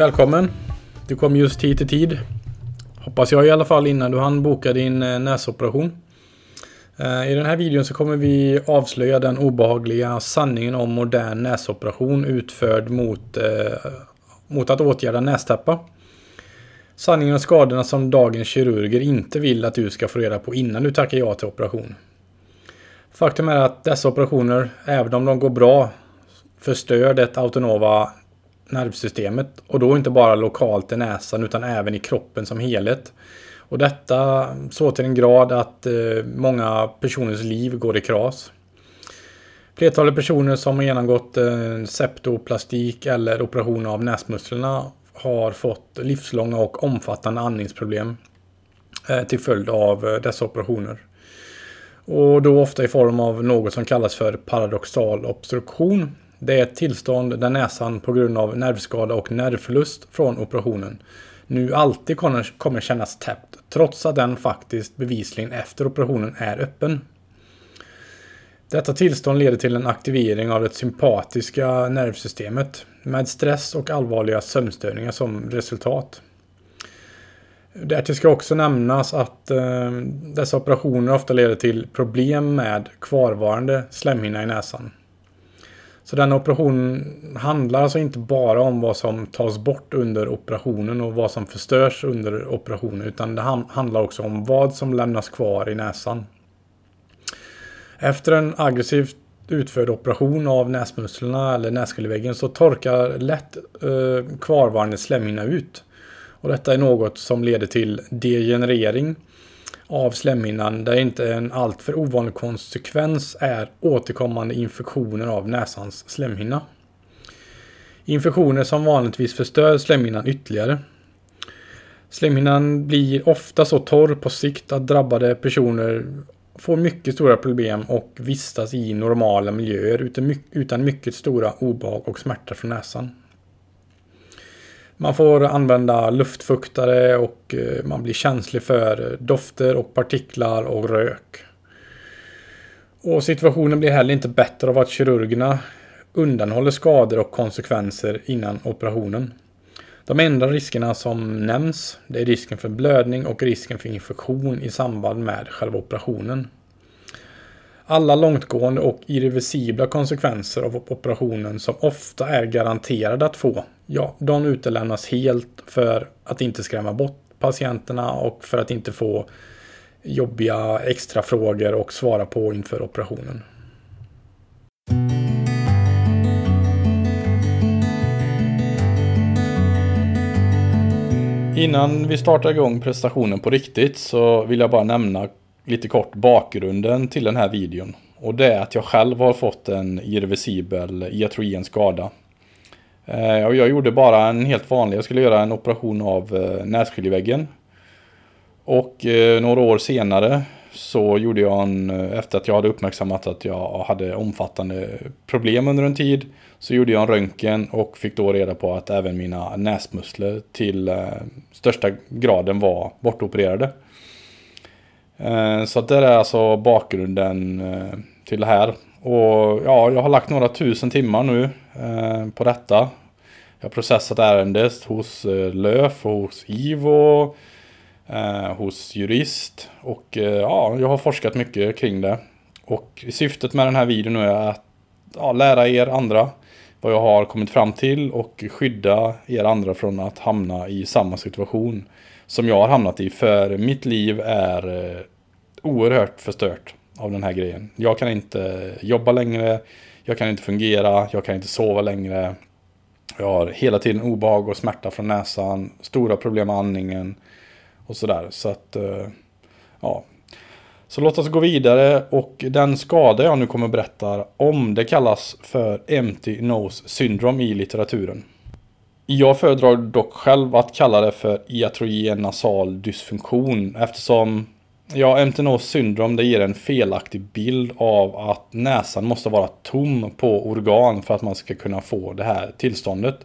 välkommen. Du kom just hit i tid. Hoppas jag i alla fall innan du hann boka din eh, näsoperation. Eh, I den här videon så kommer vi avslöja den obehagliga sanningen om modern näsoperation utförd mot, eh, mot att åtgärda nästäppa. Sanningen och skadorna som dagens kirurger inte vill att du ska få reda på innan du tackar ja till operation. Faktum är att dessa operationer, även om de går bra, förstör det autonoma nervsystemet och då inte bara lokalt i näsan utan även i kroppen som helhet. Och detta så till en grad att eh, många personers liv går i kras. Flertalet personer som har genomgått eh, septoplastik eller operation av näsmusklerna har fått livslånga och omfattande andningsproblem eh, till följd av eh, dessa operationer. Och då ofta i form av något som kallas för paradoxal obstruktion det är ett tillstånd där näsan på grund av nervskada och nervförlust från operationen nu alltid kommer kännas täppt trots att den faktiskt bevisligen efter operationen är öppen. Detta tillstånd leder till en aktivering av det sympatiska nervsystemet med stress och allvarliga sömnstörningar som resultat. Därtill ska också nämnas att eh, dessa operationer ofta leder till problem med kvarvarande slemhinna i näsan. Så den operationen handlar alltså inte bara om vad som tas bort under operationen och vad som förstörs under operationen. Utan det handlar också om vad som lämnas kvar i näsan. Efter en aggressivt utförd operation av näsmusklerna eller näskulväggen så torkar lätt eh, kvarvarande slemhinna ut. Och detta är något som leder till degenerering av slemhinnan där inte en alltför ovanlig konsekvens är återkommande infektioner av näsans slemhinna. Infektioner som vanligtvis förstör slemhinnan ytterligare. Slemhinnan blir ofta så torr på sikt att drabbade personer får mycket stora problem och vistas i normala miljöer utan mycket stora obehag och smärta från näsan. Man får använda luftfuktare och eh, man blir känslig för eh, dofter och partiklar och rök. Och situationen blir heller inte bättre av att kirurgerna undanhåller skador och konsekvenser innan operationen. De enda riskerna som nämns det är risken för blödning och risken för infektion i samband med själva operationen. Alla långtgående och irreversibla konsekvenser av operationen som ofta är garanterade att få, ja, de utelämnas helt för att inte skrämma bort patienterna och för att inte få jobbiga extra frågor och svara på inför operationen. Innan vi startar igång prestationen på riktigt så vill jag bara nämna lite kort bakgrunden till den här videon. Och det är att jag själv har fått en irreversibel iatrogen skada. Eh, och jag gjorde bara en helt vanlig, jag skulle göra en operation av eh, nässkiljeväggen. Och eh, några år senare så gjorde jag en, efter att jag hade uppmärksammat att jag hade omfattande problem under en tid, så gjorde jag en röntgen och fick då reda på att även mina näsmuskler till största graden var bortopererade. Eh, så att det är alltså bakgrunden eh, till det här. Och ja, jag har lagt några tusen timmar nu eh, på detta. Jag har processat ärendet hos LÖF och hos IVO. Hos jurist. Och ja, jag har forskat mycket kring det. Och syftet med den här videon nu är att ja, lära er andra vad jag har kommit fram till och skydda er andra från att hamna i samma situation som jag har hamnat i. För mitt liv är eh, oerhört förstört av den här grejen. Jag kan inte eh, jobba längre, jag kan inte fungera, jag kan inte sova längre. Jag har hela tiden obehag och smärta från näsan, stora problem med andningen och sådär. Så att, eh, ja. Så låt oss gå vidare och den skada jag nu kommer berätta om det kallas för Empty Nose Syndrome i litteraturen. Jag föredrar dock själv att kalla det för iatrogen nasal dysfunktion eftersom Ja, MTNOs syndrom det ger en felaktig bild av att näsan måste vara tom på organ för att man ska kunna få det här tillståndet.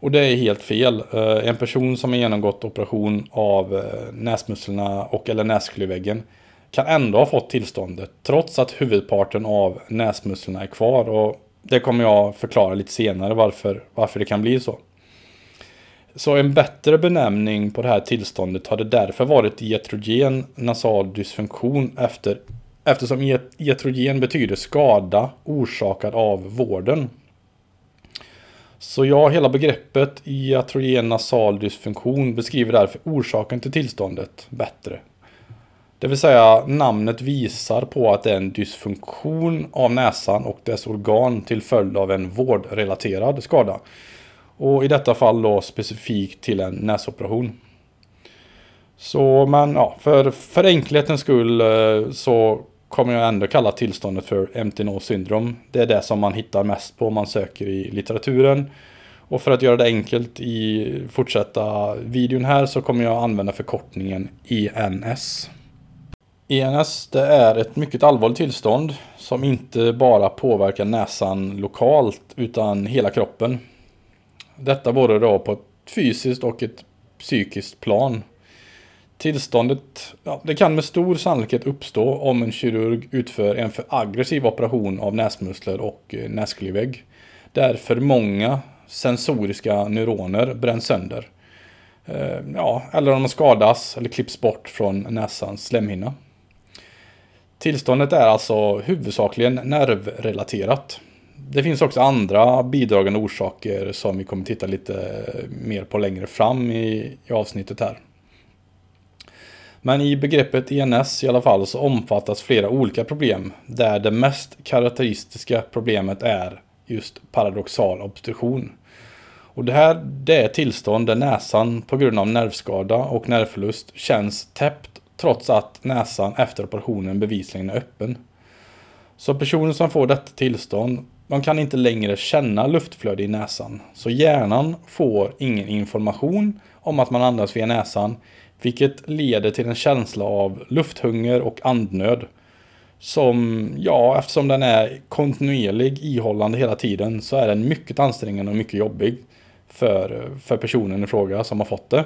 Och det är helt fel. Eh, en person som har genomgått operation av eh, näsmusslorna näsmusklerna och eller nässklyväggen kan ändå ha fått tillståndet trots att huvudparten av näsmusklerna är kvar. Och det kommer jag förklara lite senare varför, varför det kan bli så. Så en bättre benämning på det här tillståndet hade därför varit iatrogen nasal dysfunktion efter, eftersom e, iatrogen betyder skada orsakad av vården. Så ja, hela begreppet iatrogen nasal dysfunktion beskriver därför orsaken till tillståndet bättre. Det vill säga namnet visar på att det är en dysfunktion av näsan och dess organ till följd av en vårdrelaterad skada. Och i detta fall då specifikt till en näsoperation. Så men ja, för, för enkelhetens skull eh, så kommer jag ändå kalla tillståndet för empty nose syndrom. Det är det som man hittar mest på om man söker i litteraturen. Och för att göra det enkelt i fortsätta videon här så kommer jag använda förkortningen ENS. ENS det är ett mycket allvarligt tillstånd som inte bara påverkar näsan lokalt utan hela kroppen. Detta både då på ett fysiskt och ett psykiskt plan. Tillståndet ja, det kan med stor sannolikhet uppstå om en kirurg utför en för aggressiv operation av näsmuskler och eh. Där för många sensoriska neuroner bränns sönder. Eh, ja, eller om de skadas eller klipps bort från näsans slemhinna. Tillståndet är alltså huvudsakligen nervrelaterat. Det finns också andra bidragande orsaker som vi kommer titta lite mer på längre fram i, i avsnittet här. Men i begreppet ENS i alla fall så omfattas flera olika problem där det mest karaktäristiska problemet är just paradoxal obstruktion. Och det här det är tillstånd där näsan på grund av nervskada och nervförlust känns täppt trots att näsan efter operationen bevisligen är öppen. Så personer som får detta tillstånd, de kan inte längre känna luftflöde i näsan. Så hjärnan får ingen information om att man andas via näsan, vilket leder till en känsla av lufthunger och andnöd. Som, ja, eftersom den är kontinuerlig, ihållande hela tiden, så är den mycket ansträngande och mycket jobbig för, för personen i fråga som har fått det.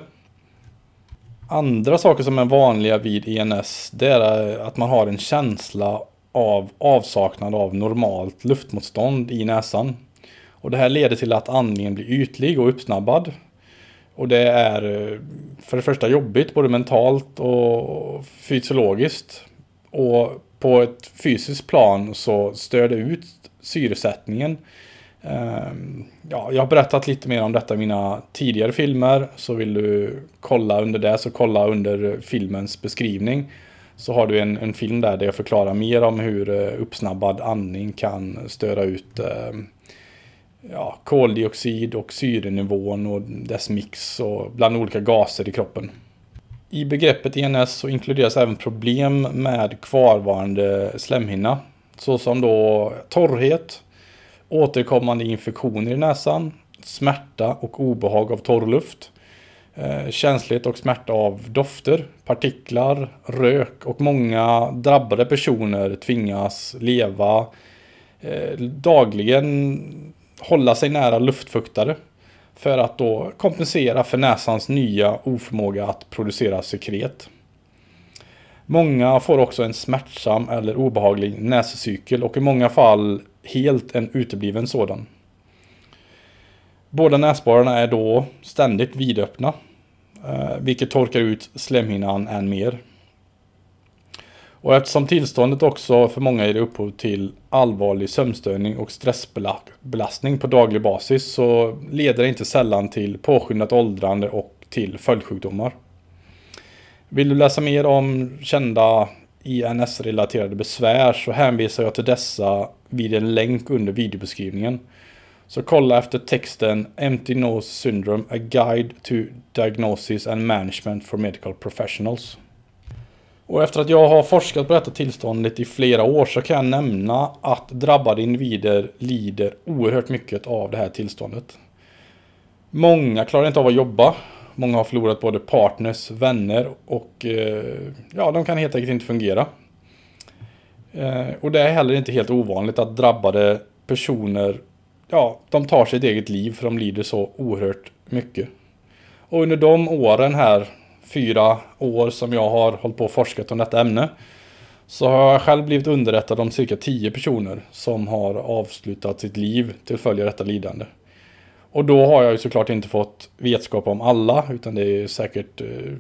Andra saker som är vanliga vid ENS, det är eh, att man har en känsla av avsaknad av normalt luftmotstånd i näsan. Och det här leder till att andningen blir ytlig och uppsnabbad. Och det är eh, för det första jobbigt både mentalt och fysiologiskt. Och på ett fysiskt plan så stör det ut syresättningen Ehm, ja, jag har berättat lite mer om detta i mina tidigare filmer. Så vill du kolla under det så kolla under filmens beskrivning. Så har du en, en film där, där jag förklarar mer om hur eh, uppsnabbad andning kan störa ut ehm, ja, koldioxid och syrenivån och dess mix och bland olika gaser i kroppen. I begreppet ENS så inkluderas även problem med kvarvarande slemhinna. Såsom då torrhet, återkommande infektioner i näsan, smärta och obehag av torrluft, eh, känslighet och smärta av dofter, partiklar, rök och många drabbade personer tvingas leva eh, dagligen hålla sig nära luftfuktare för att då kompensera för näsans nya oförmåga att producera sekret. Många får också en smärtsam eller obehaglig näscykel och i många fall helt en utebliven sådan. Båda näsborrarna är då ständigt vidöppna, eh, vilket torkar ut slemhinnan än mer. Och eftersom tillståndet också för många ger upphov till allvarlig sömnstörning och stressbelastning på daglig basis så leder det inte sällan till påskyndat åldrande och till följdsjukdomar. Vill du läsa mer om kända INS-relaterade besvär så hänvisar jag till dessa vid en länk under videobeskrivningen. Så kolla efter texten Empty Nose Syndrome, A Guide to Diagnosis and Management for Medical Professionals. Och efter att jag har forskat på detta tillståndet i flera år så kan jag nämna att drabbade individer lider oerhört mycket av det här tillståndet. Många klarar inte av att jobba Många har förlorat både partners, vänner och eh, ja, de kan helt enkelt inte fungera. Eh, och det är heller inte helt ovanligt att drabbade personer, ja, de tar sitt eget liv för de lider så oerhört mycket. Och under de åren här, fyra år som jag har hållit på och forskat om detta ämne, så har jag själv blivit underrättad om cirka tio personer som har avslutat sitt liv till följd av detta lidande. Och då har jag ju såklart inte fått vetskap om alla, utan det är säkert eh,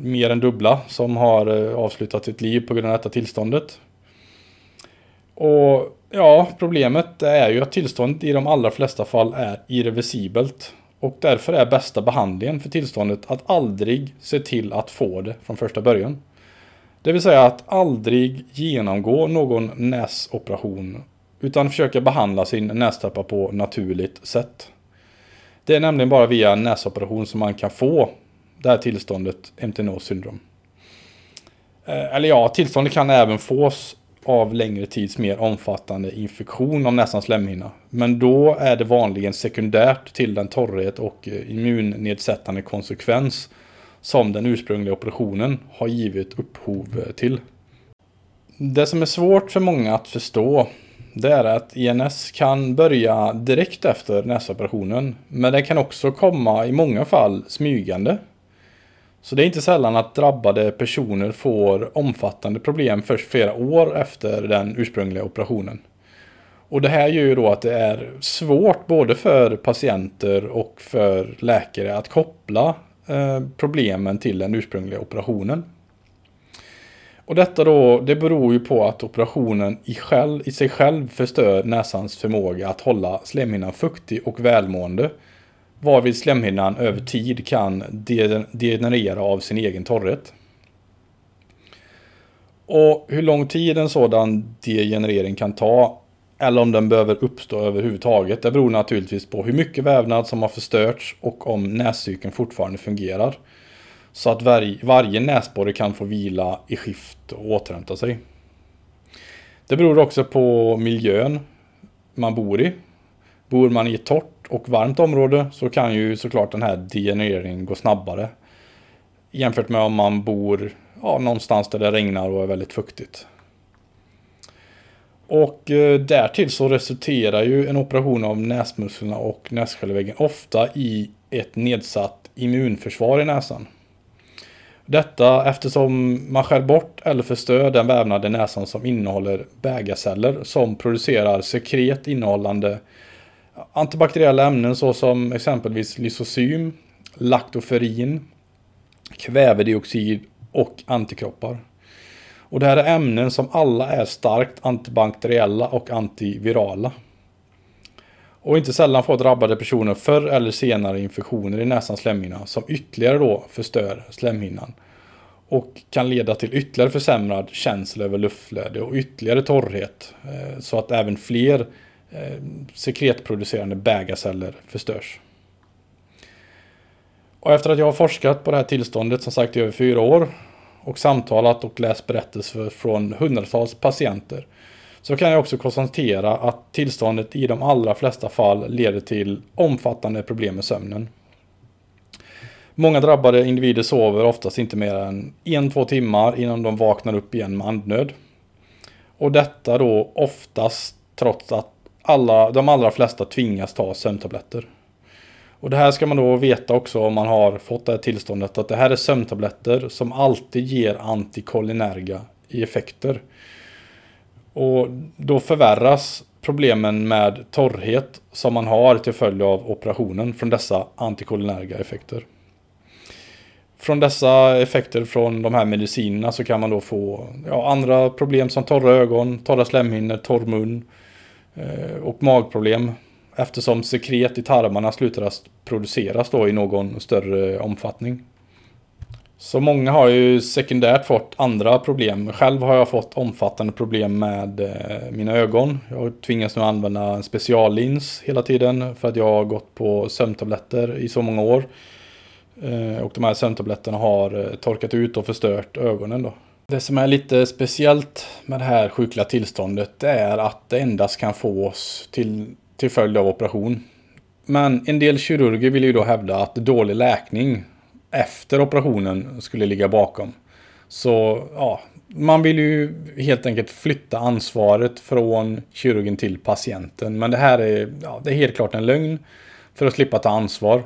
mer än dubbla som har eh, avslutat sitt liv på grund av detta tillståndet. Och ja, problemet är ju att tillståndet i de allra flesta fall är irreversibelt. Och därför är bästa behandlingen för tillståndet att aldrig se till att få det från första början. Det vill säga att aldrig genomgå någon näsoperation utan försöka behandla sin nästäppa på naturligt sätt. Det är nämligen bara via näsoperation som man kan få det här tillståndet MTNO syndrom. Eh, eller ja, tillståndet kan även fås av längre tids mer omfattande infektion av näsans slemhinna. Men då är det vanligen sekundärt till den torrhet och eh, immunnedsättande konsekvens som den ursprungliga operationen har givit upphov eh, till. Det som är svårt för många att förstå det är att INS kan börja direkt efter näsoperationen. Men den kan också komma i många fall smygande. Så det är inte sällan att drabbade personer får omfattande problem först flera år efter den ursprungliga operationen. Och det här gör ju då att det är svårt både för patienter och för läkare att koppla eh, problemen till den ursprungliga operationen. Och detta då, det beror ju på att operationen i, själv, i sig själv förstör näsans förmåga att hålla slemhinnan fuktig och välmående varvid slemhinnan över tid kan degenerera av sin egen torrhet. Och hur lång tid en sådan degenerering kan ta eller om den behöver uppstå överhuvudtaget. Det beror naturligtvis på hur mycket vävnad som har förstörts och om näscykeln fortfarande fungerar. Så att varje, varje näsborre kan få vila i skift och återhämta sig. Det beror också på miljön man bor i. Bor man i ett torrt och varmt område så kan ju såklart den här degenereringen gå snabbare. Jämfört med om man bor ja, någonstans där det regnar och är väldigt fuktigt. Och eh, därtill så resulterar ju en operation av näsmusklerna och nässköljväggen ofta i ett nedsatt immunförsvar i näsan. Detta eftersom man skär bort eller förstör den vävnad i näsan som innehåller bägarceller som producerar sekret innehållande antibakteriella ämnen såsom exempelvis lysosym, laktoferin, kvävedioxid och antikroppar. Och det här är ämnen som alla är starkt antibakteriella och antivirala. Och inte sällan får drabbade personer förr eller senare infektioner i näsans slemhinna som ytterligare då förstör slemhinnan. Och kan leda till ytterligare försämrad känsla över luftflöde och ytterligare torrhet. Eh, så att även fler eh, sekretproducerande bägarceller förstörs. Och efter att jag har forskat på det här tillståndet som sagt i över fyra år och samtalat och läst berättelser från hundratals patienter så kan jag också konstatera att tillståndet i de allra flesta fall leder till omfattande problem med sömnen. Många drabbade individer sover oftast inte mer än en, två timmar innan de vaknar upp igen med andnöd. Och detta då oftast trots att alla, de allra flesta tvingas ta sömntabletter. Och det här ska man då veta också om man har fått det här tillståndet att det här är sömntabletter som alltid ger antikolinerga i effekter. Och då förvärras problemen med torrhet som man har till följd av operationen från dessa antikolinerga effekter. Från dessa effekter från de här medicinerna så kan man då få ja, andra problem som torra ögon, torra slemhinnor, torr mun, Eh, och magproblem eftersom sekret i tarmarna slutar att produceras då i någon större omfattning. Så många har ju sekundärt fått andra problem. Själv har jag fått omfattande problem med eh, mina ögon. Jag tvingas nu använda en speciallins hela tiden för att jag har gått på sömntabletter i så många år. Eh, och de här sömntabletterna har eh, torkat ut och förstört ögonen då. Det som är lite speciellt med det här sjukliga tillståndet är att det endast kan fås till, till följd av operation. Men en del kirurger vill ju då hävda att dålig läkning efter operationen skulle ligga bakom. Så ja, man vill ju helt enkelt flytta ansvaret från kirurgen till patienten. Men det här är, ja, det är helt klart en lögn för att slippa ta ansvar.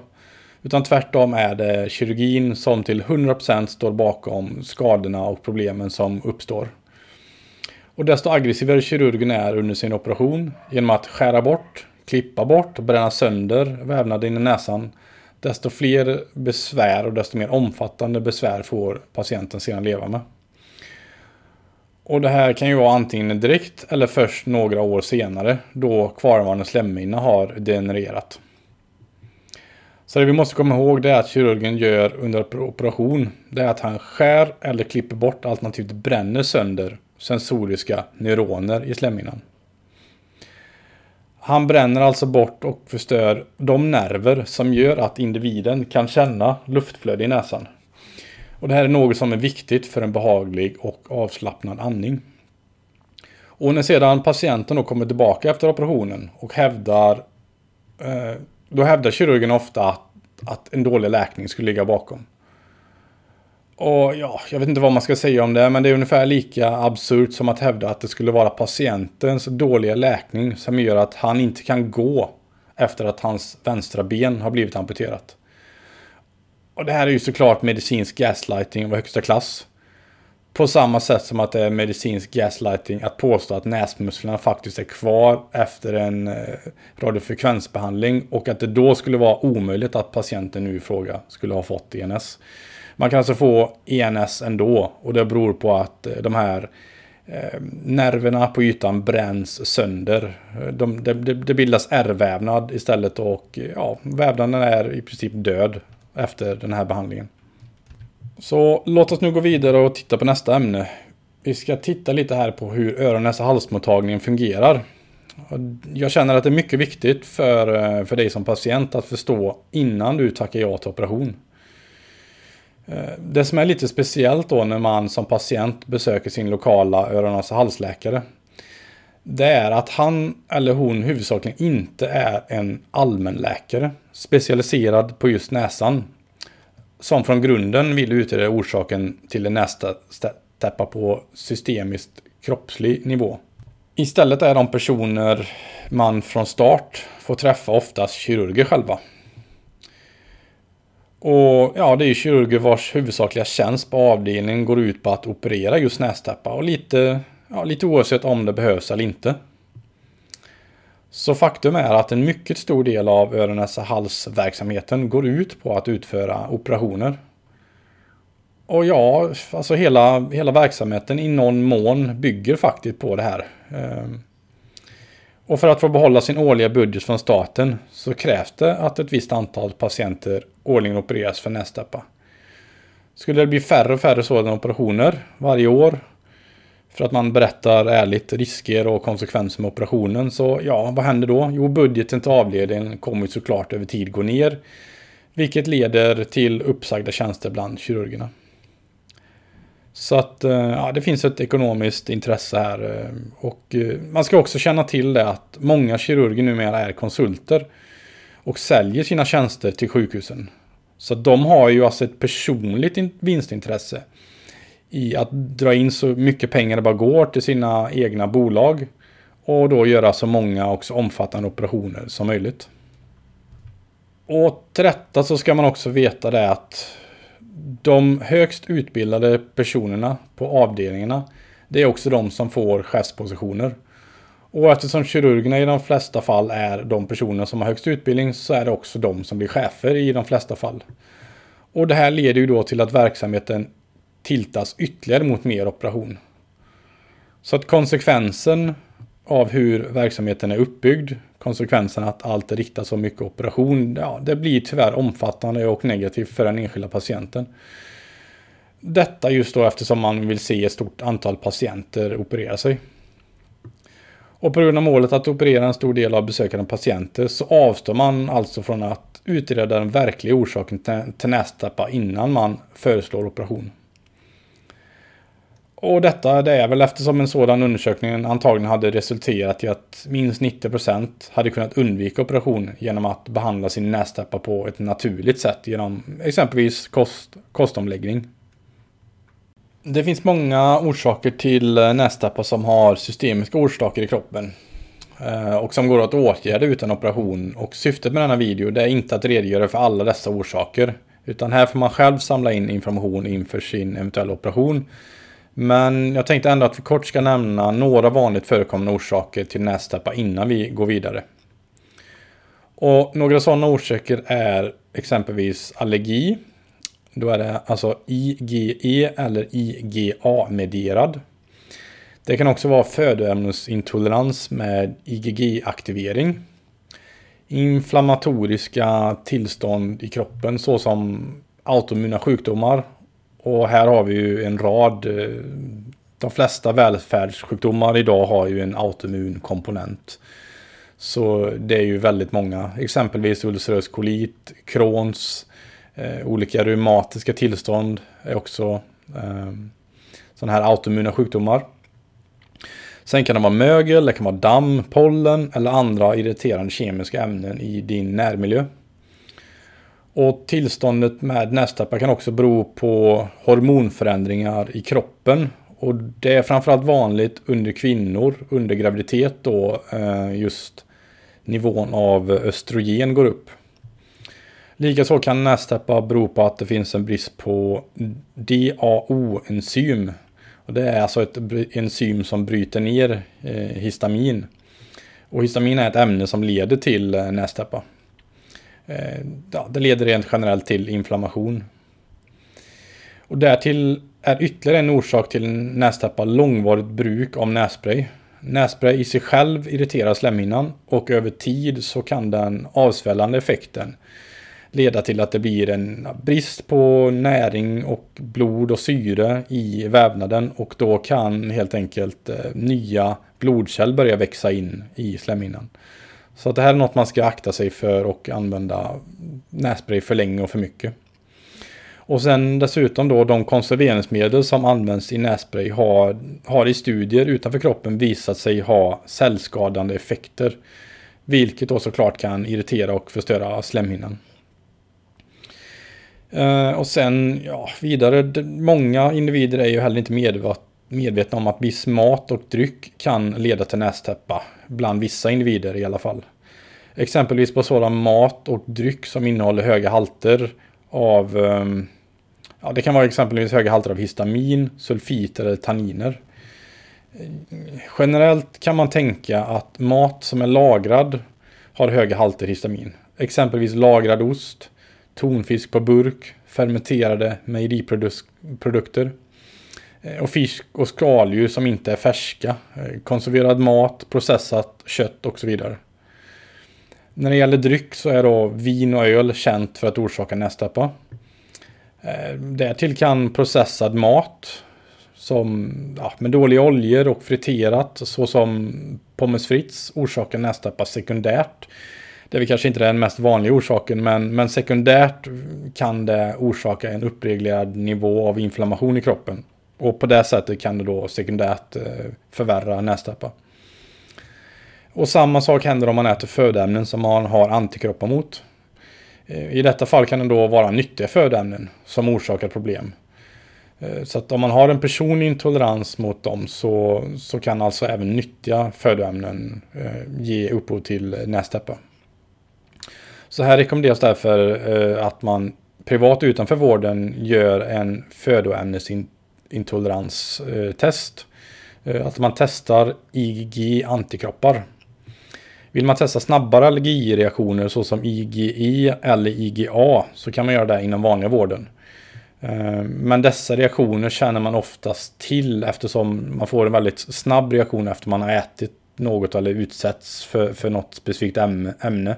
Utan tvärtom är det kirurgin som till 100% står bakom skadorna och problemen som uppstår. Och desto aggressivare kirurgen är under sin operation genom att skära bort, klippa bort och bränna sönder vävnaden i näsan, desto fler besvär och desto mer omfattande besvär får patienten sedan leva med. Och det här kan ju vara antingen direkt eller först några år senare då kvarvarande slemhinna har degenererat. Så det vi måste komma ihåg det är att kirurgen gör under operation det är att han skär eller klipper bort alternativt bränner sönder sensoriska neuroner i slemhinnan. Han bränner alltså bort och förstör de nerver som gör att individen kan känna luftflöde i näsan. Och det här är något som är viktigt för en behaglig och avslappnad andning. Och när sedan patienten då kommer tillbaka efter operationen och hävdar eh, då hävdar kirurgen ofta att, att en dålig läkning skulle ligga bakom. Och ja, jag vet inte vad man ska säga om det, men det är ungefär lika absurt som att hävda att det skulle vara patientens dåliga läkning som gör att han inte kan gå efter att hans vänstra ben har blivit amputerat. Och det här är ju såklart medicinsk gaslighting av högsta klass. På samma sätt som att det är medicinsk gaslighting att påstå att näsmusklerna faktiskt är kvar efter en eh, radiofrekvensbehandling och att det då skulle vara omöjligt att patienten nu i fråga skulle ha fått DNS. Man kan alltså få ENS ändå och det beror på att eh, de här eh, nerverna på ytan bränns sönder. Eh, de, det, det bildas ärrvävnad istället och ja, vävnaden är i princip död efter den här behandlingen. Så låt oss nu gå vidare och titta på nästa ämne. Vi ska titta lite här på hur öron, näsa, halsmottagningen fungerar. Jag känner att det är mycket viktigt för, för dig som patient att förstå innan du tackar ja till operation. Eh, det som är lite speciellt då när man som patient besöker sin lokala öron, och halsläkare. Det är att han eller hon huvudsakligen inte är en allmänläkare specialiserad på just näsan som från grunden vill utreda orsaken till en nästäppa på systemiskt kroppslig nivå. Istället är de personer man från start får träffa oftast kirurger själva. Och ja, det är ju kirurger vars huvudsakliga tjänst på avdelningen går ut på att operera just nästäppa och lite, ja, lite oavsett om det behövs eller inte. Så faktum är att en mycket stor del av öron, näsa, halsverksamheten går ut på att utföra operationer. Och ja, alltså hela, hela verksamheten i någon mån bygger faktiskt på det här. Ehm, och för att få behålla sin årliga budget från staten så krävs det att ett visst antal patienter årligen opereras för nästäppa. Skulle det bli färre och färre sådana operationer varje år för att man berättar ärligt risker och konsekvenser med operationen. Så ja, vad händer då? Jo, budgeten till avdelningen kommer såklart över tid gå ner. Vilket leder till uppsagda tjänster bland kirurgerna. Så att eh, ja, det finns ett ekonomiskt intresse här. Eh, och eh, man ska också känna till det att många kirurger numera är konsulter. Och säljer sina tjänster till sjukhusen. Så de har ju alltså ett personligt vinstintresse i att dra in så mycket pengar det bara går till sina egna bolag. Och då göra så många och så omfattande operationer som möjligt. Och till detta så ska man också veta det att de högst utbildade personerna på avdelningarna det är också de som får chefspositioner. Och eftersom kirurgerna i de flesta fall är de personer som har högst utbildning så är det också de som blir chefer i de flesta fall. Och det här leder ju då till att verksamheten tiltas ytterligare mot mer operation. Så att konsekvensen av hur verksamheten är uppbyggd, konsekvensen att allt riktas så mycket operation, ja, det blir tyvärr omfattande och negativt för den enskilda patienten. Detta just då eftersom man vill se ett stort antal patienter operera sig. Och på grund av målet att operera en stor del av besökande patienter så avstår man alltså från att utreda den verkliga orsaken till nästappa innan man föreslår operation. Och detta det är väl eftersom en sådan undersökning antagligen hade resulterat i att minst 90% hade kunnat undvika operation genom att behandla sin nästäppa på ett naturligt sätt genom exempelvis kost, kostomläggning. Det finns många orsaker till nästäppa som har systemiska orsaker i kroppen eh, och som går att åtgärda utan operation. Och syftet med denna video det är inte att redogöra för alla dessa orsaker. Utan här får man själv samla in information inför sin eventuella operation men jag tänkte ändå att vi kort ska nämna några vanligt förekommande orsaker till nästäppa innan vi går vidare. Och några sådana orsaker är exempelvis allergi. Då är det alltså IgE eller IgA-medierad. Det kan också vara födoämnesintolerans med IgG-aktivering. Inflammatoriska tillstånd i kroppen såsom autoimmuna sjukdomar. Och här har vi ju en rad. Eh, de flesta välfärdssjukdomar idag har ju en autoimmun komponent. Så det är ju väldigt många. Exempelvis ulcerös kolit, Crohns, eh, olika reumatiska tillstånd är också eh, sådana här autoimmuna sjukdomar. Sen kan det vara mögel, det kan vara damm, pollen eller andra irriterande kemiska ämnen i din närmiljö. Och tillståndet med nästappar kan också bero på hormonförändringar i kroppen. Och det är framförallt vanligt under kvinnor under graviditet då eh, just nivån av östrogen går upp. Likaså kan nästäppa bero på att det finns en brist på DAO-enzym. Och det är alltså ett enzym som bryter ner eh, histamin. Och histamin är ett ämne som leder till eh, nästäppa. Eh, ja, det leder rent generellt till inflammation. Och därtill är ytterligare en orsak till nästäppa långvarigt bruk av nässpray. Nässpray i sig själv irriterar slemhinnan och över tid så kan den avsvällande effekten leda till att det blir en brist på näring och blod och syre i vävnaden och då kan helt enkelt eh, nya blodkärl börja växa in i slemhinnan. Så att det här är något man ska akta sig för och använda nässpray för länge och för mycket. Och sen dessutom då de konserveringsmedel som används i nässpray har, har i studier utanför kroppen visat sig ha cellskadande effekter. Vilket då såklart kan irritera och förstöra slemhinnan. Eh, och sen ja, vidare, många individer är ju heller inte medvetna om att viss mat och dryck kan leda till nästäppa. Bland vissa individer i alla fall. Exempelvis på sådan mat och dryck som innehåller höga halter av ehm, Ja, det kan vara exempelvis höga halter av histamin, sulfiter eller tanniner. Generellt kan man tänka att mat som är lagrad har höga halter histamin. Exempelvis lagrad ost, tonfisk på burk, fermenterade mejeriprodukter Eh, och fisk och skaldjur som inte är färska, eh, konserverad mat, processat kött och så vidare. När det gäller dryck så är då vin och öl känt för att orsaka nästäppa. Eh, Därtill kan processad mat som ja, med dåliga oljor och friterat såsom pommes frites orsakar nästäppa sekundärt. Det är väl kanske inte den mest vanliga orsaken men, men sekundärt kan det orsaka en uppreglerad nivå av inflammation i kroppen. Och på det sättet kan det då sekundärt eh, förvärra nästäppa. Och samma sak händer om man äter födoämnen som man har antikroppar mot. Eh, I detta fall kan det då vara nyttiga födoämnen som orsakar problem. Eh, så att om man har en personlig intolerans mot dem så, så kan alltså även nyttiga födoämnen ge upphov till nästäppa. Så här rekommenderas därför att man privat utanför vården gör en intoleranstest. Eh, att man testar IgG antikroppar vill man testa snabbare allergireaktioner såsom IgE eller IgA så kan man göra det inom vanliga vården. Eh, men dessa reaktioner känner man oftast till eftersom man får en väldigt snabb reaktion efter man har ätit något eller utsätts för, för något specifikt ämne.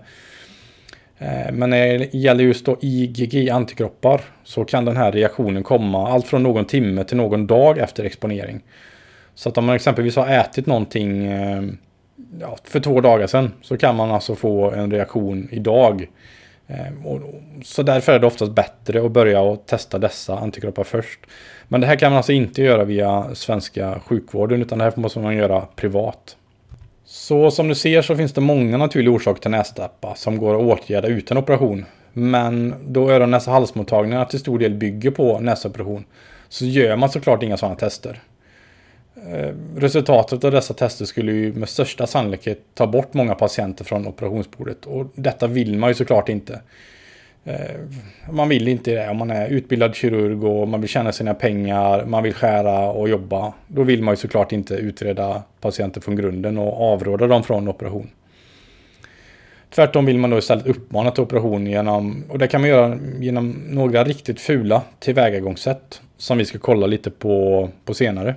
Eh, men när det gäller just då IgG antikroppar så kan den här reaktionen komma allt från någon timme till någon dag efter exponering. Så att om man exempelvis har ätit någonting eh, ja, för två dagar sedan så kan man alltså få en reaktion idag. Eh, så därför är det oftast bättre att börja och testa dessa antikroppar först. Men det här kan man alltså inte göra via svenska sjukvården utan det här måste man göra privat. Så som du ser så finns det många naturliga orsaker till nästäppa som går att åtgärda utan operation. Men då öron näsa halsmottagningarna till stor del bygger på näsoperation så gör man såklart inga sådana tester. Eh, resultatet av dessa tester skulle ju med största sannolikhet ta bort många patienter från operationsbordet. Och detta vill man ju såklart inte. Eh, man vill inte det om man är utbildad kirurg och man vill tjäna sina pengar, man vill skära och jobba. Då vill man ju såklart inte utreda patienter från grunden och avråda dem från operation. Tvärtom vill man då istället uppmana till operation genom, och det kan man göra genom några riktigt fula tillvägagångssätt som vi ska kolla lite på, på senare.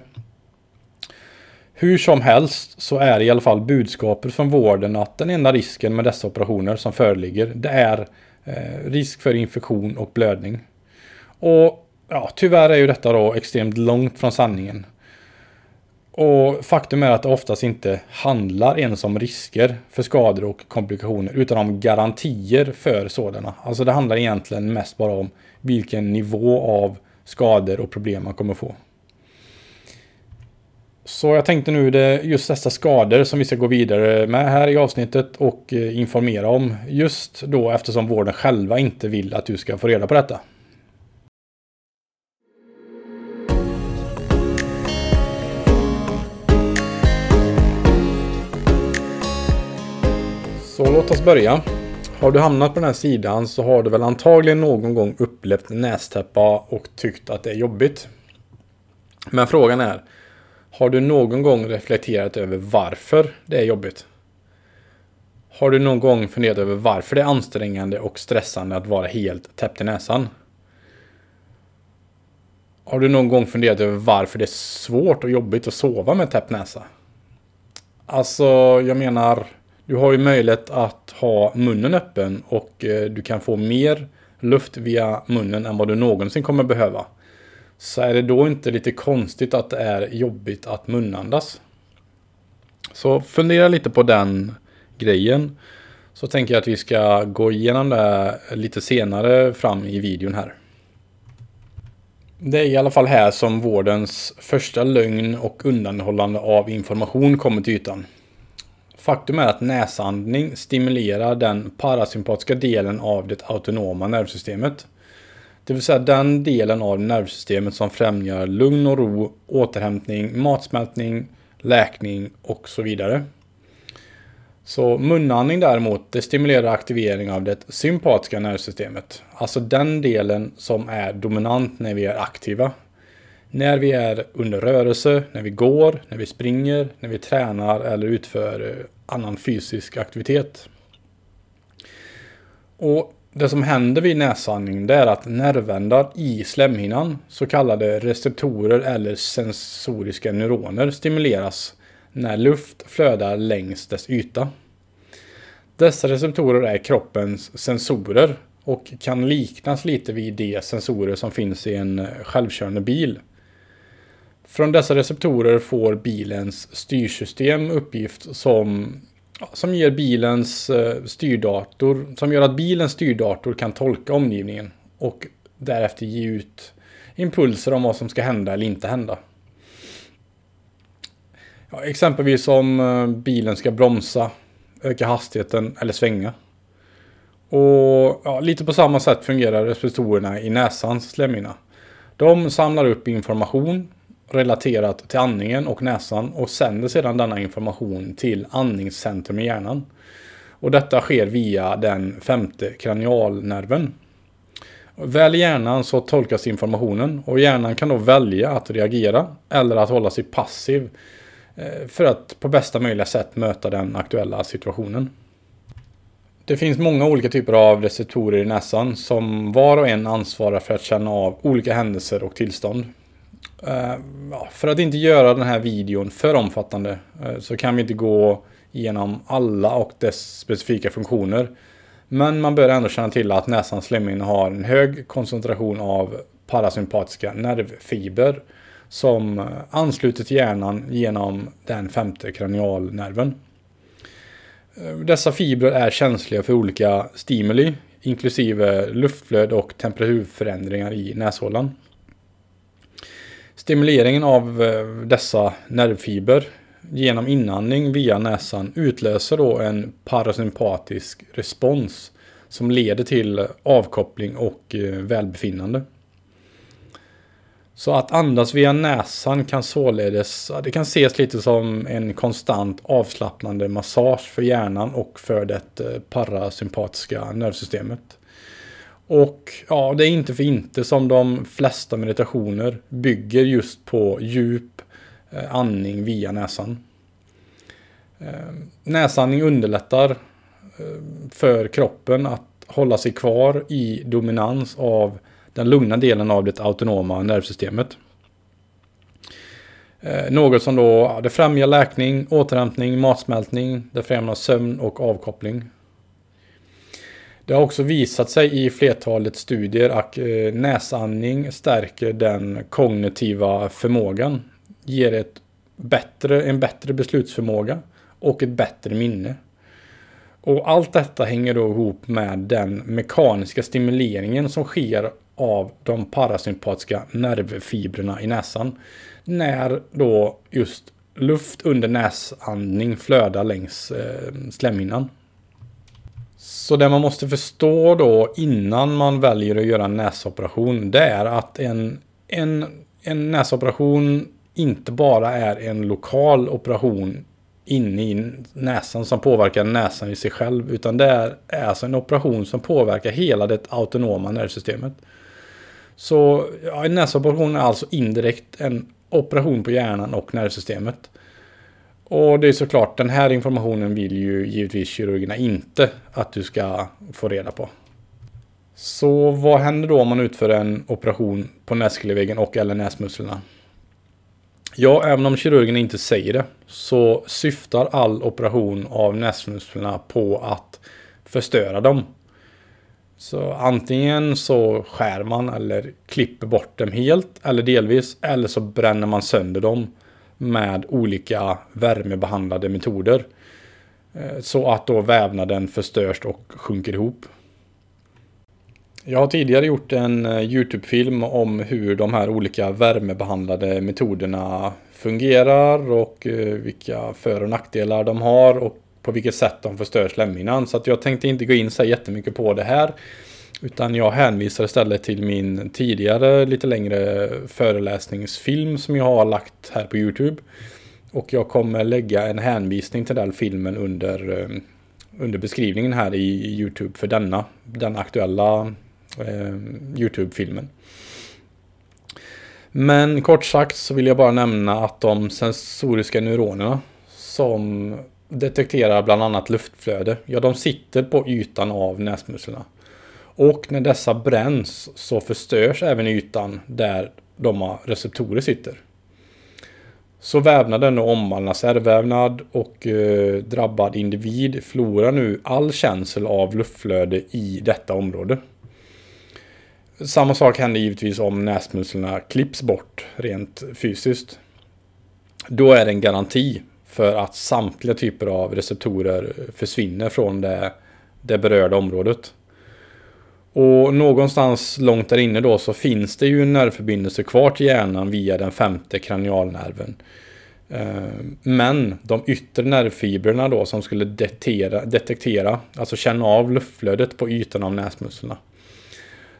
Hur som helst så är i alla fall budskapet från vården att den enda risken med dessa operationer som föreligger det är eh, risk för infektion och blödning. Och ja, tyvärr är ju detta då extremt långt från sanningen. Och faktum är att det oftast inte handlar ens om risker för skador och komplikationer utan om garantier för sådana. Alltså det handlar egentligen mest bara om vilken nivå av skador och problem man kommer få. Så jag tänkte nu det just dessa skador som vi ska gå vidare med här i avsnittet och eh, informera om. Just då eftersom vården själva inte vill att du ska få reda på detta. Så låt oss börja. Har du hamnat på den här sidan så har du väl antagligen någon gång upplevt nästäppa och tyckt att det är jobbigt. Men frågan är, har du någon gång reflekterat över varför det är jobbigt? Har du någon gång funderat över varför det är ansträngande och stressande att vara helt täppt i näsan? Har du någon gång funderat över varför det är svårt och jobbigt att sova med täppt näsa? Alltså, jag menar, du har ju möjlighet att ha munnen öppen och eh, du kan få mer luft via munnen än vad du någonsin kommer behöva. Så är det då inte lite konstigt att det är jobbigt att munandas? Så fundera lite på den grejen. Så tänker jag att vi ska gå igenom det lite senare fram i videon här. Det är i alla fall här som vårdens första lögn och undanhållande av information kommer till ytan. Faktum är att näsandning stimulerar den parasympatiska delen av det autonoma nervsystemet. Det vill säga den delen av nervsystemet som främjar lugn och ro, återhämtning, matsmältning, läkning och så vidare. Så munandning däremot, det stimulerar aktivering av det sympatiska nervsystemet. Alltså den delen som är dominant när vi är aktiva. När vi är under rörelse, när vi går, när vi springer, när vi tränar eller utför annan fysisk aktivitet. Och det som händer vid näsandning det är att nervändar i slemhinnan, så kallade receptorer eller sensoriska neuroner, stimuleras när luft flödar längs dess yta. Dessa receptorer är kroppens sensorer och kan liknas lite vid de sensorer som finns i en självkörande bil. Från dessa receptorer får bilens styrsystem uppgift som, som ger bilens eh, styrdator, som gör att bilens styrdator kan tolka omgivningen och därefter ge ut impulser om vad som ska hända eller inte hända. Ja, exempelvis om eh, bilen ska bromsa, öka hastigheten eller svänga. Och ja, lite på samma sätt fungerar receptorerna i näsans slemhinna. De samlar upp information relaterat till andningen och näsan och sänder sedan denna information till andningscentrum i hjärnan. Och detta sker via den femte kranialnerven. Väl i hjärnan så tolkas informationen och hjärnan kan då välja att reagera eller att hålla sig passiv eh, för att på bästa möjliga sätt möta den aktuella situationen. Det finns många olika typer av receptorer i näsan som var och en ansvarar för att känna av olika händelser och tillstånd. Uh, för att inte göra den här videon för omfattande uh, så kan vi inte gå igenom alla och dess specifika funktioner. Men man bör ändå känna till att näsans slemhinna har en hög koncentration av parasympatiska nervfiber som eh, ansluter till hjärnan genom den femte kranialnerven. Dessa fibrer är känsliga för olika stimuli inklusive luftflöde och temperaturförändringar i näshålan. Stimuleringen av eh, dessa nervfiber genom inandning via näsan utlöser då en parasympatisk respons som leder till avkoppling och eh, välbefinnande. Så att andas via näsan kan således, det kan ses lite som en konstant avslappnande massage för hjärnan och för det eh, parasympatiska nervsystemet. Och ja, det är inte för inte som de flesta meditationer bygger just på djup eh, andning via näsan. Eh, näsandning underlättar eh, för kroppen att hålla sig kvar i dominans av den lugna delen av det autonoma nervsystemet. Något som då det främjar läkning, återhämtning, matsmältning, det främjar sömn och avkoppling. Det har också visat sig i flertalet studier att eh, näsandning stärker den kognitiva förmågan. Ger ett bättre, en bättre beslutsförmåga och ett bättre minne. Och allt detta hänger då ihop med den mekaniska stimuleringen som sker av de parasympatiska nervfibrerna i näsan. När då just luft under näsandning flödar längs eh, slemhinnan. Så det man måste förstå då innan man väljer att göra en näsoperation det är att en, en, en näsoperation inte bara är en lokal operation inne i näsan som påverkar näsan i sig själv. Utan det är, är alltså en operation som påverkar hela det autonoma nervsystemet. Så ja, en näsoperation är alltså indirekt en operation på hjärnan och nervsystemet. Och det är såklart, den här informationen vill ju givetvis kirurgerna inte att du ska få reda på. Så vad händer då om man utför en operation på näskelväggen och eller näsmusklerna? Ja, även om kirurgen inte säger det så syftar all operation av näsmusklerna på att förstöra dem. Så antingen så skär man eller klipper bort dem helt eller delvis eller så bränner man sönder dem med olika värmebehandlade metoder. Eh, så att då vävnaden förstörs och sjunker ihop. Jag har tidigare gjort en eh, YouTube-film om hur de här olika värmebehandlade metoderna fungerar och eh, vilka för och nackdelar de har och på vilket sätt de förstör slemhinnan. Så att jag tänkte inte gå in så jättemycket på det här. Utan jag hänvisar istället till min tidigare lite längre föreläsningsfilm som jag har lagt här på YouTube. Och jag kommer lägga en hänvisning till den filmen under, eh, under beskrivningen här i YouTube för denna, den aktuella eh, YouTube-filmen. Men kort sagt så vill jag bara nämna att de sensoriska neuronerna som detekterar bland annat luftflöde, ja de sitter på ytan av näsmusklerna. Och när dessa bränns så förstörs även ytan där de receptorer sitter. Så vävnaden omvandlas ärrvävnad och eh, drabbad individ förlorar nu all känsel av luftflöde i detta område. Samma sak händer givetvis om näsmusklerna klipps bort rent fysiskt. Då är det en garanti för att samtliga typer av receptorer försvinner från det, det berörda området. Och någonstans långt där inne då så finns det ju en nervförbindelse kvar till hjärnan via den femte kranialnerven. Eh, men de yttre nervfibrerna då som skulle detektera, detektera, alltså känna av luftflödet på ytan av näsmusklerna.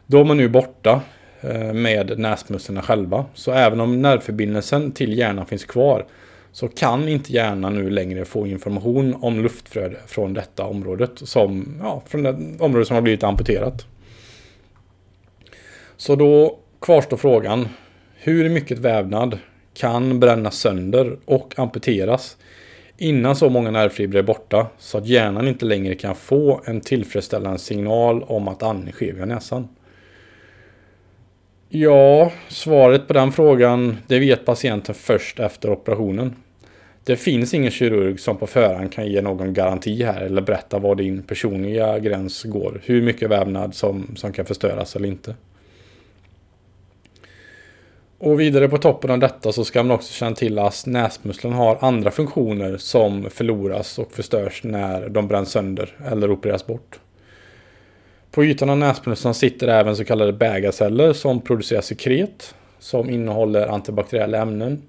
De är nu borta eh, med näsmusklerna själva. Så även om nervförbindelsen till hjärnan finns kvar så kan inte hjärnan nu längre få information om luftflöde från detta området som, ja, från det område som har blivit amputerat. Så då kvarstår frågan, hur mycket vävnad kan brännas sönder och amputeras innan så många nervfibrer är borta så att hjärnan inte längre kan få en tillfredsställande signal om att andning sker via näsan? Ja, svaret på den frågan det vet patienten först efter operationen. Det finns ingen kirurg som på förhand kan ge någon garanti här eller berätta var din personliga gräns går. Hur mycket vävnad som, som kan förstöras eller inte. Och vidare på toppen av detta så ska man också känna till att näsmuskeln har andra funktioner som förloras och förstörs när de bränns sönder eller opereras bort. På ytan av näsmuskeln sitter även så kallade bägarceller som producerar sekret som innehåller antibakteriella ämnen.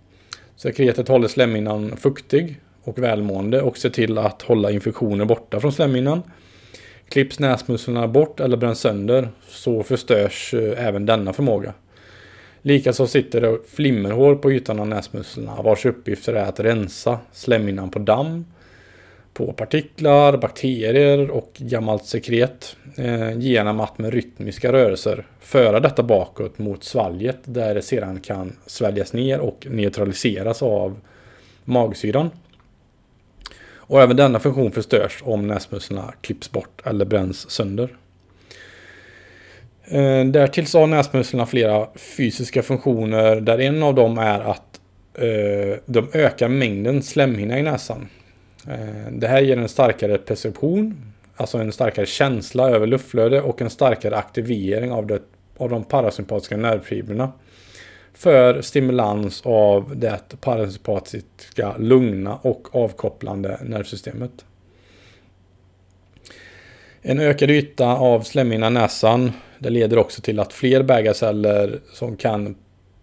Sekretet håller slemhinnan fuktig och välmående och ser till att hålla infektioner borta från slemhinnan. Klipps näsmusslorna bort eller bränns sönder så förstörs eh, även denna förmåga. Likaså sitter det flimmerhår på ytan av näsmusslorna vars uppgifter är att rensa slemhinnan på damm, på partiklar, bakterier och gammalt sekret eh, genom att med rytmiska rörelser föra detta bakåt mot svalget där det sedan kan sväljas ner och neutraliseras av magsyran. Och även denna funktion förstörs om näsmusslorna klipps bort eller bränns sönder. Eh, därtill så har näsmusklerna flera fysiska funktioner där en av dem är att eh, de ökar mängden slemhinna i näsan. Eh, det här ger en starkare perception, alltså en starkare känsla över luftflöde och en starkare aktivering av, det, av de parasympatiska nervfibrerna för stimulans av det parasympatiska lugna och avkopplande nervsystemet. En ökad yta av slemhinnan i näsan det leder också till att fler bägarceller som kan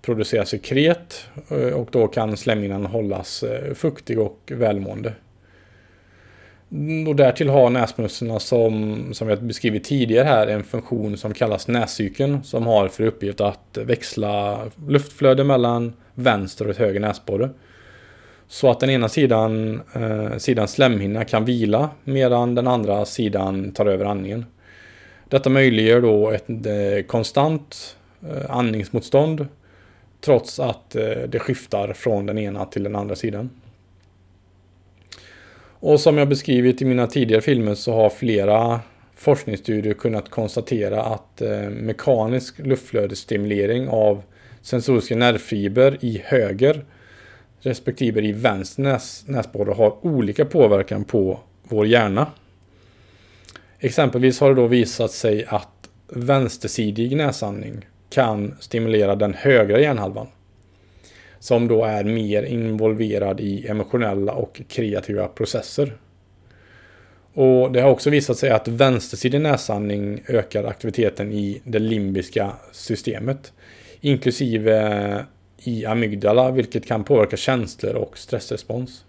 producera sekret eh, och då kan slemhinnan hållas eh, fuktig och välmående. Och därtill har näsmusslorna som, som vi har beskrivit tidigare här en funktion som kallas näscykeln som har för uppgift att växla luftflöde mellan vänster och höger näsborre. Så att den ena sidan, eh, sidan slemhinna kan vila medan den andra sidan tar över andningen. Detta möjliggör då ett eh, konstant eh, andningsmotstånd trots att eh, det skiftar från den ena till den andra sidan. Och som jag beskrivit i mina tidigare filmer så har flera forskningsstudier kunnat konstatera att mekanisk luftflödesstimulering av sensoriska nervfiber i höger respektive i vänster näs, näsborre har olika påverkan på vår hjärna. Exempelvis har det då visat sig att vänstersidig näsandning kan stimulera den högra hjärnhalvan. Som då är mer involverad i emotionella och kreativa processer. Och det har också visat sig att vänstersidig näsandning ökar aktiviteten i det limbiska systemet. Inklusive i amygdala, vilket kan påverka känslor och stressrespons.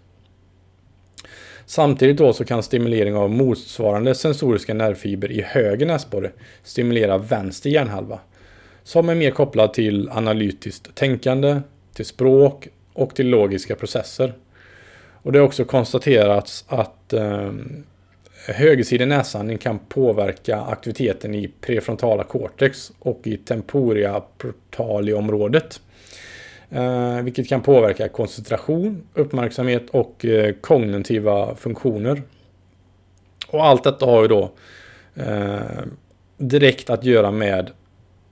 Samtidigt då så kan stimulering av motsvarande sensoriska nervfiber i höger näsborre stimulera vänster hjärnhalva. Som är mer kopplad till analytiskt tänkande, till språk och till logiska processer. Och det har också konstaterats att eh, högersidig näsandning kan påverka aktiviteten i prefrontala cortex och i temporia portali-området. Eh, vilket kan påverka koncentration, uppmärksamhet och eh, kognitiva funktioner. Och allt detta har ju då eh, direkt att göra med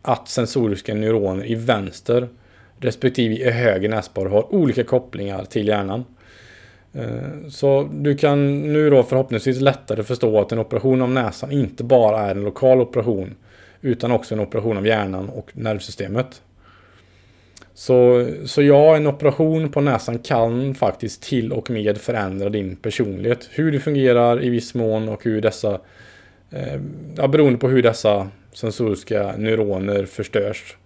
att sensoriska neuroner i vänster respektive i höger näsborre har olika kopplingar till hjärnan. Eh, så du kan nu då förhoppningsvis lättare förstå att en operation av näsan inte bara är en lokal operation utan också en operation av hjärnan och nervsystemet. Så, så ja, en operation på näsan kan faktiskt till och med förändra din personlighet. Hur du fungerar i viss mån och hur dessa, eh, ja, beroende på hur dessa sensoriska neuroner förstörs.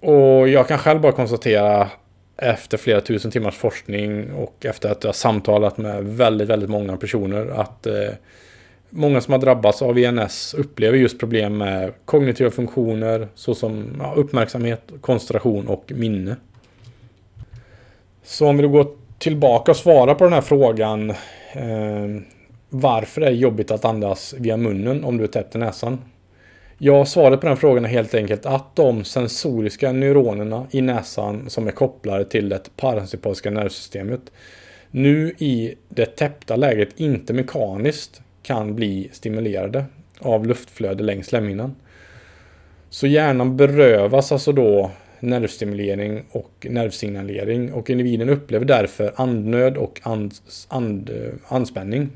Och jag kan själv bara konstatera efter flera tusen timmars forskning och efter att jag har samtalat med väldigt, väldigt många personer att eh, många som har drabbats av ENS upplever just problem med kognitiva funktioner såsom ja, uppmärksamhet, koncentration och minne. Så om vi då går tillbaka och svarar på den här frågan. Eh, varför är det jobbigt att andas via munnen om du är täppt i näsan? Ja, svaret på den frågan är helt enkelt att de sensoriska neuronerna i näsan som är kopplade till det parasympatiska nervsystemet nu i det täppta läget inte mekaniskt kan bli stimulerade av luftflöde längs slemhinnan. Så hjärnan berövas alltså då nervstimulering och nervsignalering och individen upplever därför andnöd och and, and, anspänning.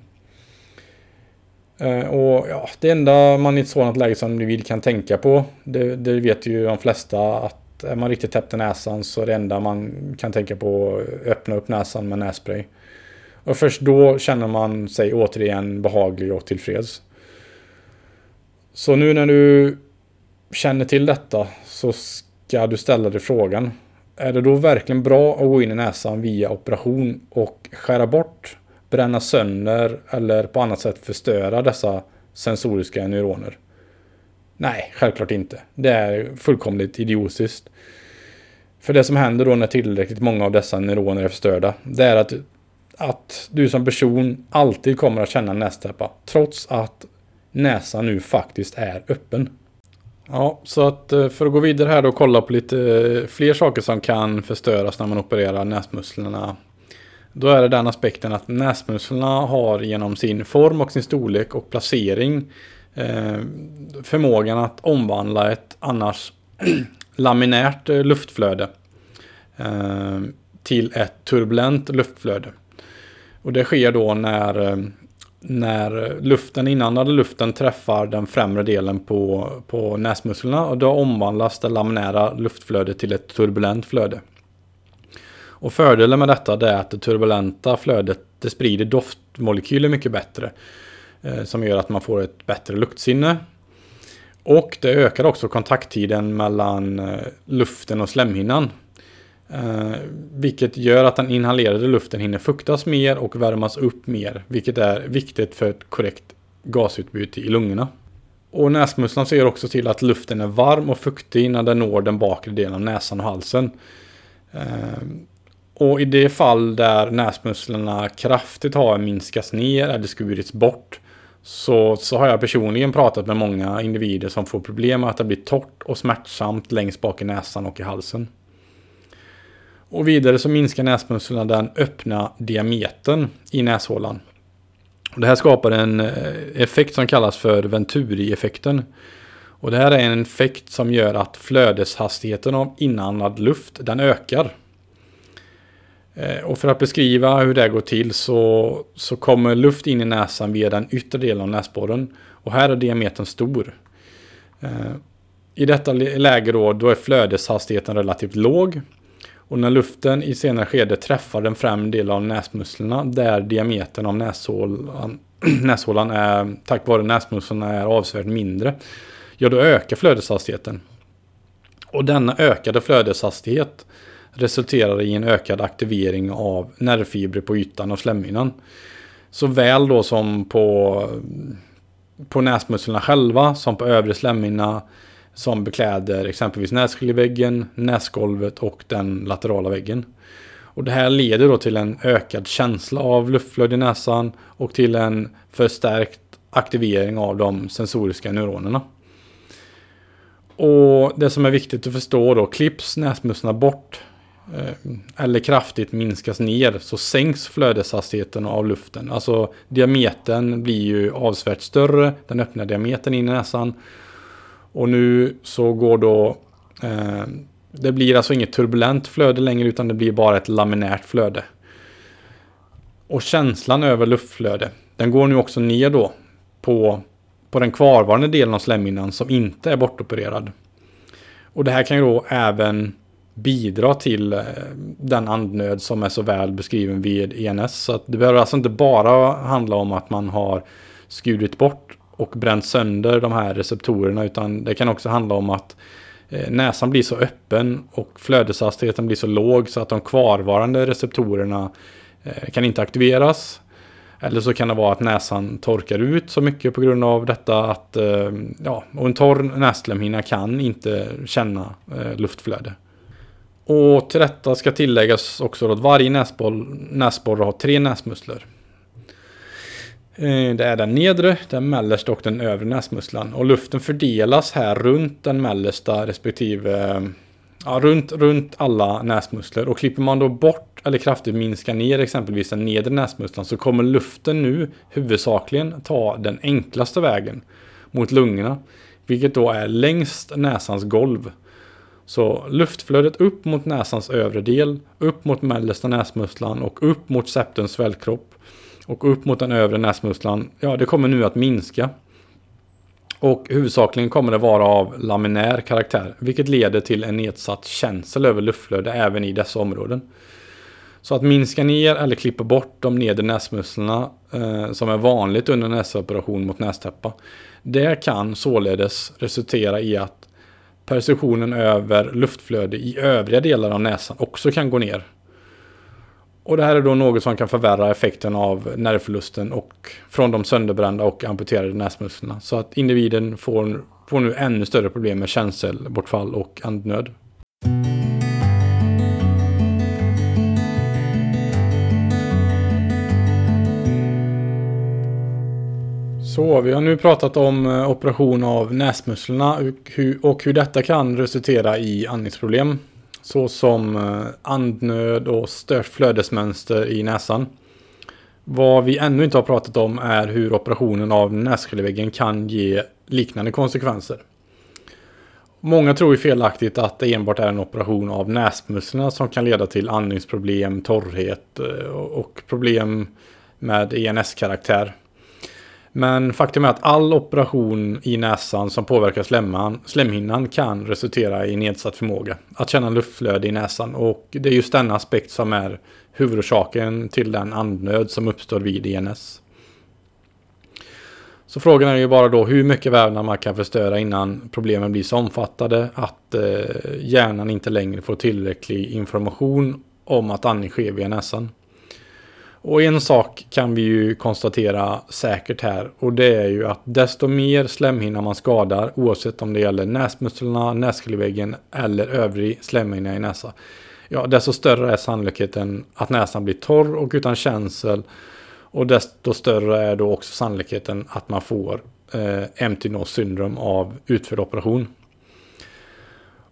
Eh, och ja, Det enda man i ett sådant läge som individ kan tänka på, det, det vet ju de flesta att är man riktigt täppt i näsan så är det enda man kan tänka på att öppna upp näsan med nässpray. Och först då känner man sig återigen behaglig och tillfreds. Så nu när du känner till detta så ska du ställa dig frågan. Är det då verkligen bra att gå in i näsan via operation och skära bort, bränna sönder eller på annat sätt förstöra dessa sensoriska neuroner? Nej, självklart inte. Det är fullkomligt idiotiskt. För det som händer då när tillräckligt många av dessa neuroner är förstörda, det är att att du som person alltid kommer att känna nästäppa. Trots att näsan nu faktiskt är öppen. Ja, så att eh, för att gå vidare här då och kolla på lite eh, fler saker som kan förstöras när man opererar näsmusklerna. Då är det den aspekten att näsmusklerna har genom sin form och sin storlek och placering eh, förmågan att omvandla ett annars laminärt luftflöde till ett turbulent luftflöde. Och det sker då när, eh, när luften, inandade luften träffar den främre delen på, på näsmusklerna och då omvandlas det laminära luftflödet till ett turbulent flöde. Och fördelen med detta är att det turbulenta flödet det sprider doftmolekyler mycket bättre. Eh, som gör att man får ett bättre luktsinne. Och det ökar också kontakttiden mellan eh, luften och slemhinnan. Eh, vilket gör att den inhalerade luften hinner fuktas mer och värmas upp mer. Vilket är viktigt för ett korrekt gasutbyte i lungorna. Och näsmusslan ser också till att luften är varm och fuktig innan den når den bakre delen av näsan och halsen. Eh, och i det fall där näsmusslorna kraftigt har minskats ner eller skurits bort så, så har jag personligen pratat med många individer som får problem med att det blir torrt och smärtsamt längst bak i näsan och i halsen. Och vidare så minskar näsmusklerna den öppna diametern i näshålan. Det här skapar en eh, effekt som kallas för Venturi-effekten. Och det här är en effekt som gör att flödeshastigheten av inandad luft den ökar. Eh, och för att beskriva hur det går till så, så kommer luft in i näsan via den yttre delen av näsborren. Och här är diametern stor. Eh, I detta läge då, då är flödeshastigheten relativt låg. Och när luften i senare skede träffar den främre delen av näsmusklerna där diametern av näshålan, näshålan är, tack vare näsmusklerna är avsevärt mindre. Ja, då ökar flödeshastigheten. Och denna ökade flödeshastighet resulterar i en ökad aktivering av nervfibrer på ytan av slemhinnan. Såväl då som på, på näsmusklerna själva som på övre slemhinna som bekläder exempelvis nässkiljeväggen, näsgolvet och den laterala väggen. Och det här leder då till en ökad känsla av luftflöde i näsan och till en förstärkt aktivering av de sensoriska neuronerna. Och det som är viktigt att förstå då, klipps näsmusslorna bort eh, eller kraftigt minskas ner så sänks flödeshastigheten av luften. Alltså diametern blir ju avsevärt större, den öppna diametern in i näsan. Och nu så går då, eh, det blir alltså inget turbulent flöde längre utan det blir bara ett laminärt flöde. Och känslan över luftflöde, den går nu också ner då på, på den kvarvarande delen av slemhinnan som inte är bortopererad. Och det här kan ju då även bidra till eh, den andnöd som är så väl beskriven vid ENS. Så att det behöver alltså inte bara handla om att man har skurit bort och bränt sönder de här receptorerna utan det kan också handla om att eh, näsan blir så öppen och flödeshastigheten blir så låg så att de kvarvarande receptorerna eh, kan inte aktiveras. Eller så kan det vara att näsan torkar ut så mycket på grund av detta att eh, ja, och en torr nässlemhinna kan inte känna luftflöde. Och till detta ska tilläggas också att varje näsborre har tre näsmuskler. Eh, det är den nedre, den mellersta och den övre näsmusslan. Och luften fördelas här runt den mellersta respektive eh, ja, runt, runt alla näsmuskler. Och klipper man då bort eller kraftigt minskar ner exempelvis den nedre näsmusslan så kommer luften nu huvudsakligen ta den enklaste vägen mot lungorna. Vilket då är längst näsans golv. Så luftflödet upp mot näsans övre del, upp mot mellersta näsmusslan och upp mot septens svällkropp och upp mot den övre näsmusslan, ja det kommer nu att minska. Och huvudsakligen kommer det vara av laminär karaktär, vilket leder till en nedsatt känsel över luftflöde även i dessa områden. Så att minska ner eller klippa bort de nedre näsmusslorna eh, som är vanligt under näsoperation mot nästäppa. Det kan således resultera i att perceptionen över luftflöde i övriga delar av näsan också kan gå ner. Och det här är då något som kan förvärra effekten av nervförlusten och från de sönderbrända och amputerade näsmusklerna. Så att individen får, får nu ännu större problem med känselbortfall och andnöd. Så, vi har nu pratat om eh, operation av näsmusklerna och hur detta kan resultera i andningsproblem såsom eh, andnöd och stört flödesmönster i näsan. Vad vi ännu inte har pratat om är hur operationen av nässkelväggen kan ge liknande konsekvenser. Många tror ju felaktigt att det enbart är en operation av näsmusklerna som kan leda till andningsproblem, torrhet eh, och problem med ENS-karaktär. Men faktum är att all operation i näsan som påverkar slemman, slemhinnan kan resultera i nedsatt förmåga att känna luftflöde i näsan och det är just denna aspekt som är huvudorsaken till den andnöd som uppstår vid ENS. Så frågan är ju bara då hur mycket vävnad man kan förstöra innan problemen blir så omfattande att eh, hjärnan inte längre får tillräcklig information om att andning sker via näsan. Och en sak kan vi ju konstatera säkert här och det är ju att desto mer slemhinna man skadar oavsett om det gäller näsmusklerna, nässkelväggen eller övrig slemhinna i näsan. Ja, desto större är sannolikheten att näsan blir torr och utan känsel och desto större är då också sannolikheten att man får eh, empty nose syndrom av utförd operation.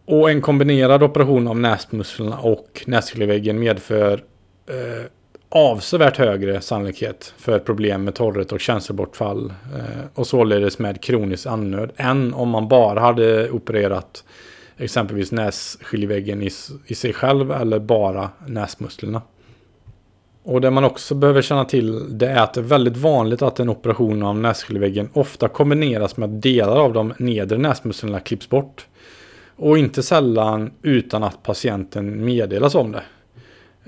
Och en kombinerad operation av näsmusklerna och nässkelväggen medför eh, avsevärt högre sannolikhet för problem med torrhet och känselbortfall eh, och således med kronisk andnöd än om man bara hade opererat exempelvis nässkiljeväggen i, i sig själv eller bara näsmusklerna. Och det man också behöver känna till det är att det är väldigt vanligt att en operation av nässkiljeväggen ofta kombineras med att delar av de nedre näsmusklerna klipps bort. Och inte sällan utan att patienten meddelas om det.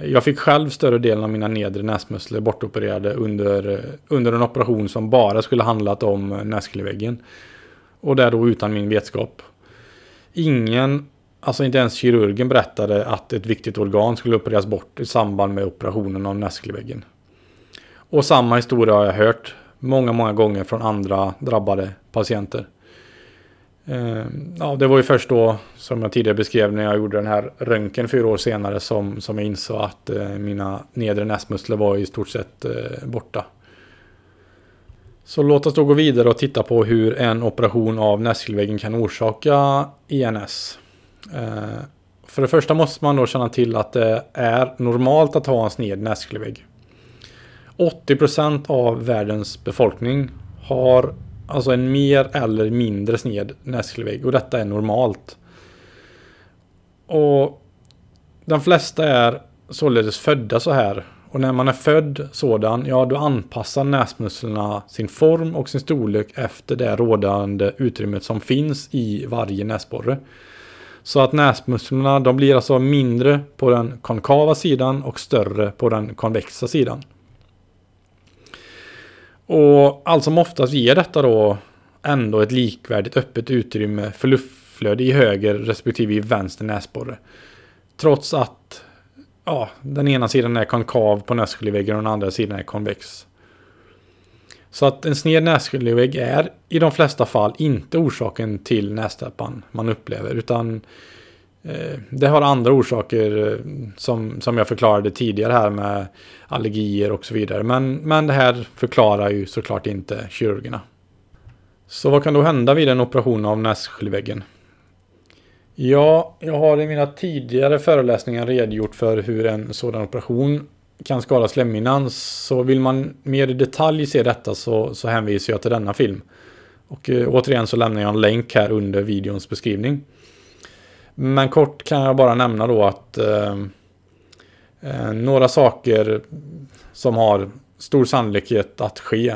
Jag fick själv större delen av mina nedre näsmuskler bortopererade under, under en operation som bara skulle handlat om näskelväggen. Och det då utan min vetskap. Ingen, alltså inte ens kirurgen berättade att ett viktigt organ skulle opereras bort i samband med operationen av näskelväggen. Och samma historia har jag hört många, många gånger från andra drabbade patienter. Eh, ja, det var ju först då, som jag tidigare beskrev, när jag gjorde den här röntgen fyra år senare som, som jag insåg att eh, mina nedre näsmuskler var i stort sett eh, borta. Så låt oss då gå vidare och titta på hur en operation av näskelväggen kan orsaka ENS. Eh, för det första måste man då känna till att det är normalt att ha en sned nässelvägg. 80% av världens befolkning har Alltså en mer eller mindre sned näskelvägg och detta är normalt. Och de flesta är således födda så här. Och när man är född sådan, ja då anpassar näsmusklerna sin form och sin storlek efter det rådande utrymmet som finns i varje näsborre. Så att näsmusklerna de blir alltså mindre på den konkava sidan och större på den konvexa sidan. Och allt som oftast ger detta då ändå ett likvärdigt öppet utrymme för luftflöde i höger respektive i vänster näsborre. Trots att ja, den ena sidan är konkav på nässkiljeväggen och den andra sidan är konvex. Så att en sned nässkiljevägg är i de flesta fall inte orsaken till nästäppan man upplever utan Eh, det har andra orsaker eh, som, som jag förklarade tidigare här med allergier och så vidare. Men, men det här förklarar ju såklart inte kirurgerna. Så vad kan då hända vid en operation av nässkiljeväggen? Ja, jag har i mina tidigare föreläsningar redogjort för hur en sådan operation kan skada slemhinnan. Så vill man mer i detalj se detta så, så hänvisar jag till denna film. Och eh, återigen så lämnar jag en länk här under videons beskrivning. Men kort kan jag bara nämna då att eh, eh, några saker som har stor sannolikhet att ske.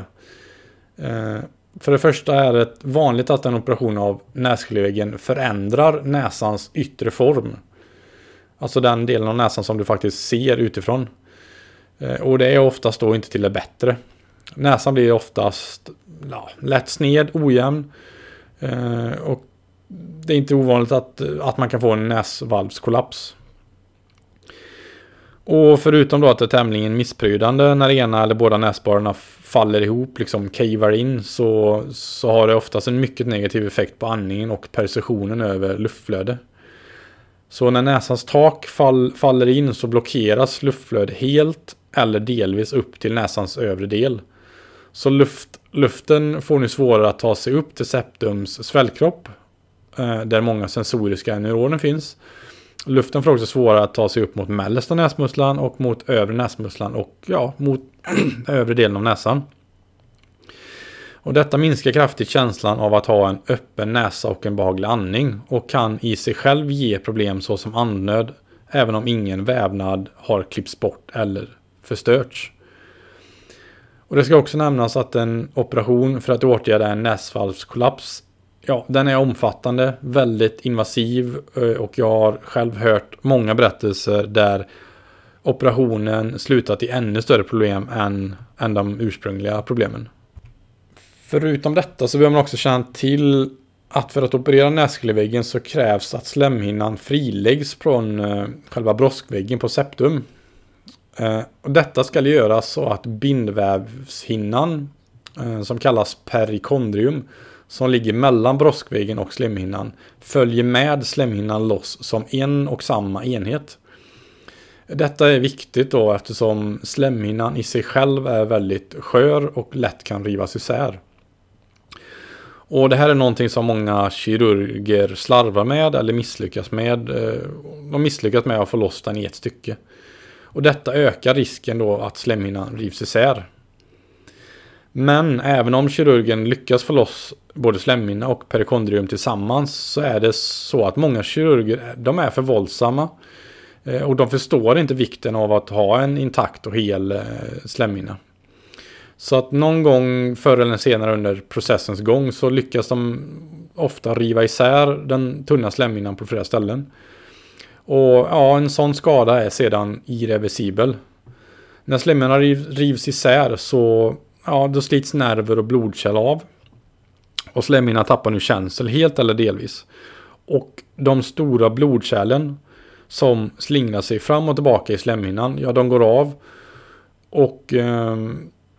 Eh, för det första är det vanligt att en operation av nässkiljeväggen förändrar näsans yttre form. Alltså den delen av näsan som du faktiskt ser utifrån. Eh, och det är oftast då inte till det bättre. Näsan blir oftast ja, lätt sned, ojämn. Eh, och det är inte ovanligt att, att man kan få en näsvalvskollaps. Och förutom då att det är tämligen missprydande när ena eller båda näsborrarna faller ihop, liksom cavar in, så, så har det oftast en mycket negativ effekt på andningen och perceptionen över luftflöde. Så när näsans tak fall, faller in så blockeras luftflödet helt eller delvis upp till näsans övre del. Så luft, luften får nu svårare att ta sig upp till septums svällkropp Eh, där många sensoriska neuroner finns. Luften får också svårare att ta sig upp mot mellersta näsmusslan och mot övre näsmusslan och ja, mot övre delen av näsan. Och detta minskar kraftigt känslan av att ha en öppen näsa och en behaglig andning och kan i sig själv ge problem såsom andnöd även om ingen vävnad har klippts bort eller förstörts. Och det ska också nämnas att en operation för att åtgärda en näsvalvskollaps Ja, den är omfattande, väldigt invasiv eh, och jag har själv hört många berättelser där operationen slutat i ännu större problem än, än de ursprungliga problemen. Förutom detta så behöver man också känna till att för att operera nässkeleväggen så krävs att slemhinnan friläggs från eh, själva broskväggen på septum. Eh, detta ska göras så att bindvävshinnan, som kallas perikondrium, som ligger mellan broskväggen och slemhinnan, följer med slemhinnan loss som en och samma enhet. Detta är viktigt då eftersom slemhinnan i sig själv är väldigt skör och lätt kan rivas isär. Och det här är någonting som många kirurger slarvar med eller misslyckas med. Eh, de misslyckas med att få loss den i ett stycke. Och detta ökar risken då att slemhinnan rivs isär. Men även om kirurgen lyckas få loss både slemhinna och perikondrium tillsammans så är det så att många kirurger de är för våldsamma. Eh, och de förstår inte vikten av att ha en intakt och hel eh, slemhinna. Så att någon gång förr eller senare under processens gång så lyckas de ofta riva isär den tunna slemhinnan på flera ställen. Och ja, en sån skada är sedan irreversibel. När slemhinnan rivs isär så ja, då slits nerver och blodkärl av. Och slemhinnan tappar nu känsel helt eller delvis. Och de stora blodkärlen som slingrar sig fram och tillbaka i slemhinnan, ja de går av. Och eh,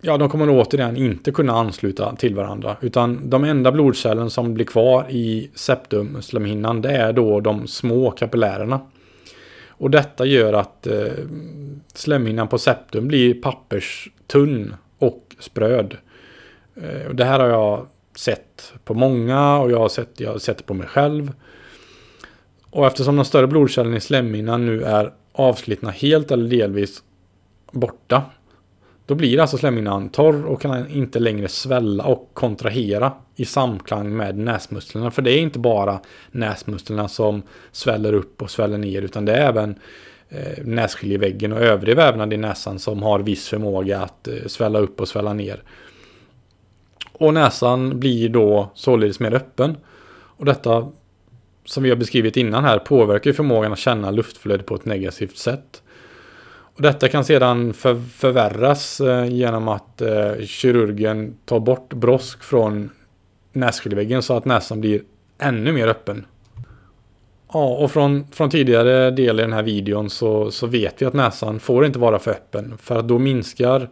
ja, de kommer återigen inte kunna ansluta till varandra. Utan de enda blodkärlen som blir kvar i septumslemhinnan det är då de små kapillärerna. Och detta gör att eh, slemhinnan på septum blir papperstunn spröd. Eh, det här har jag sett på många och jag har sett, jag har sett det på mig själv. Och eftersom de större blodkärlen i slemhinnan nu är avslitna helt eller delvis borta då blir alltså slemhinnan torr och kan inte längre svälla och kontrahera i samklang med näsmusklerna. För det är inte bara näsmusklerna som sväller upp och sväller ner utan det är även eh, nässkiljeväggen och övrig vävnad i näsan som har viss förmåga att eh, svälla upp och svälla ner. Och näsan blir då således mer öppen. Och detta som vi har beskrivit innan här påverkar förmågan att känna luftflöde på ett negativt sätt. Och detta kan sedan för, förvärras eh, genom att eh, kirurgen tar bort brosk från nässkiljeväggen så att näsan blir ännu mer öppen. Ja, och från, från tidigare del i den här videon så, så vet vi att näsan får inte vara för öppen. För att då minskar,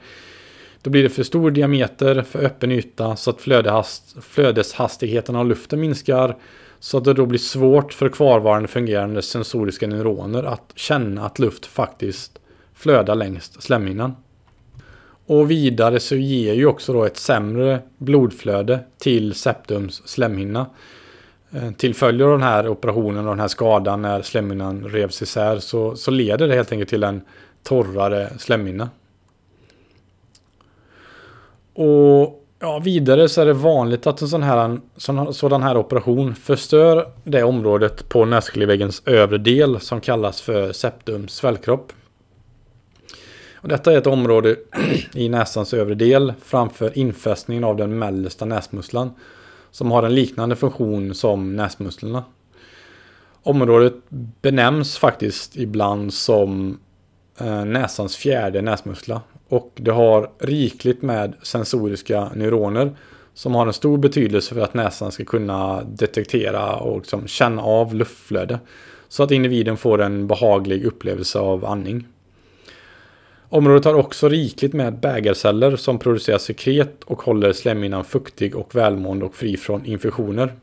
då blir det för stor diameter, för öppen yta så att flödehast, flödeshastigheten av luften minskar. Så att det då blir svårt för kvarvarande fungerande sensoriska neuroner att känna att luft faktiskt flödar längs slemhinnan. Och vidare så ger ju också då ett sämre blodflöde till septums slemhinna. Eh, till följd av den här operationen och den här skadan när slemhinnan revs isär så, så leder det helt enkelt till en torrare slemhinna. Och ja, vidare så är det vanligt att en sån här, sån, sådan här operation förstör det området på nässkiljeväggens övre del som kallas för septum svällkropp. Och detta är ett område i näsans övre del framför infästningen av den mellersta näsmusslan som har en liknande funktion som näsmusklerna. Området benämns faktiskt ibland som eh, näsans fjärde näsmuskla och det har rikligt med sensoriska neuroner som har en stor betydelse för att näsan ska kunna detektera och liksom känna av luftflöde så att individen får en behaglig upplevelse av andning. Området har också rikligt med bägarceller som producerar sekret och håller slemhinnan fuktig och välmående och fri från infektioner.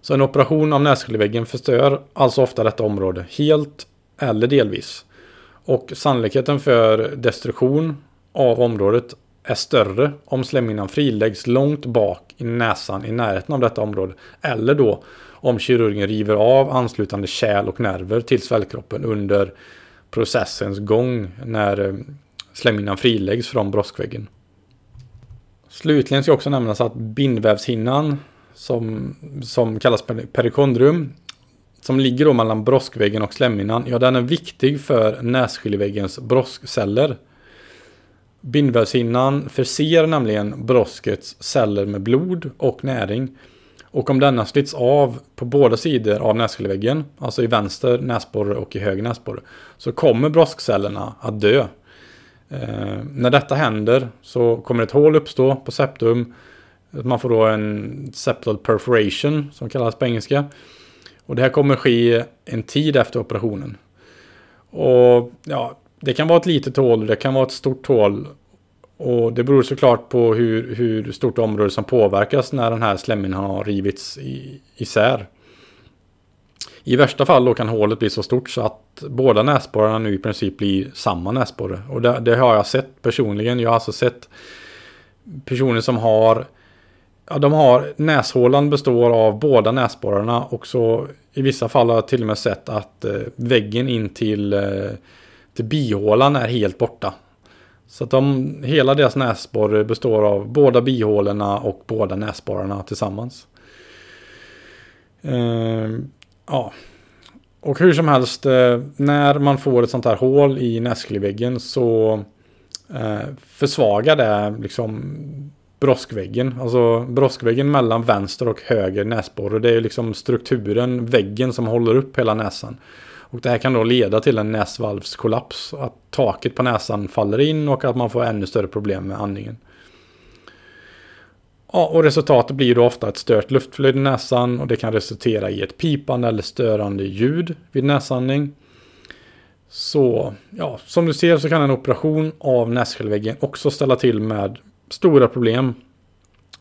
Så en operation av nässkiljeväggen förstör alltså ofta detta område helt eller delvis. Och sannolikheten för destruktion av området är större om slemhinnan friläggs långt bak i näsan i närheten av detta område. Eller då om kirurgen river av anslutande kärl och nerver till svällkroppen under processens gång när eh, slemhinnan friläggs från broskväggen. Slutligen ska också nämnas att bindvävshinnan som, som kallas perikondrium som ligger då mellan broskväggen och slemhinnan, ja den är viktig för nässkiljeväggens broskceller. Bindvävshinnan förser nämligen broskets celler med blod och näring. Och om denna slits av på båda sidor av nässkiljeväggen, alltså i vänster näsborre och i höger näsborre, så kommer broskcellerna att dö. Eh, när detta händer så kommer ett hål uppstå på septum. Man får då en septal perforation som kallas på engelska. Och det här kommer ske en tid efter operationen. Och ja, det kan vara ett litet hål, det kan vara ett stort hål. Och det beror såklart på hur, hur stort område som påverkas när den här slemhinnan har rivits i, isär. I värsta fall då kan hålet bli så stort så att båda näsborrarna nu i princip blir samma näsborre. Och det, det har jag sett personligen. Jag har alltså sett personer som har Ja, de har näshålan består av båda näsborrarna och så i vissa fall har jag till och med sett att eh, väggen in till, eh, till bihålan är helt borta. Så att de, hela deras näsborre består av båda bihålorna och båda näsborrarna tillsammans. Eh, ja. Och hur som helst, eh, när man får ett sånt här hål i näskelväggen så eh, försvagar det liksom broskväggen. Alltså broskväggen mellan vänster och höger näsborre. Det är liksom strukturen, väggen som håller upp hela näsan. Och det här kan då leda till en näsvalvskollaps. Att taket på näsan faller in och att man får ännu större problem med andningen. Ja, och resultatet blir då ofta ett stört luftflöde i näsan och det kan resultera i ett pipande eller störande ljud vid näsandning. Så, ja, som du ser så kan en operation av nässkälväggen också ställa till med stora problem.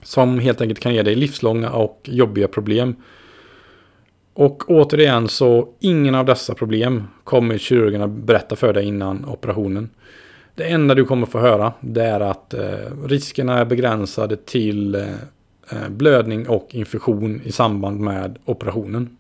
Som helt enkelt kan ge dig livslånga och jobbiga problem. Och återigen så ingen av dessa problem kommer kirurgerna berätta för dig innan operationen. Det enda du kommer få höra det är att eh, riskerna är begränsade till eh, eh blödning och infektion i samband med operationen.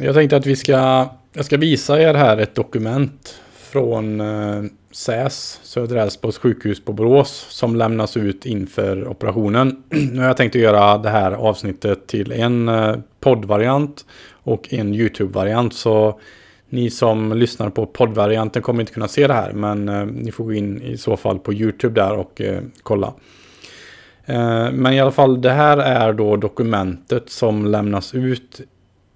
Jag tänkte att vi ska, jag ska visa er här ett dokument från eh, SÄS, Södra Älvsborgs sjukhus på Borås, som lämnas ut inför operationen. Nu har jag tänkt att göra det här avsnittet till en eh, poddvariant och en YouTube-variant. Så ni som lyssnar på poddvarianten kommer inte kunna se det här, men eh, ni får gå in i så fall på YouTube där och eh, kolla. Men i alla fall, det här är då dokumentet som lämnas ut.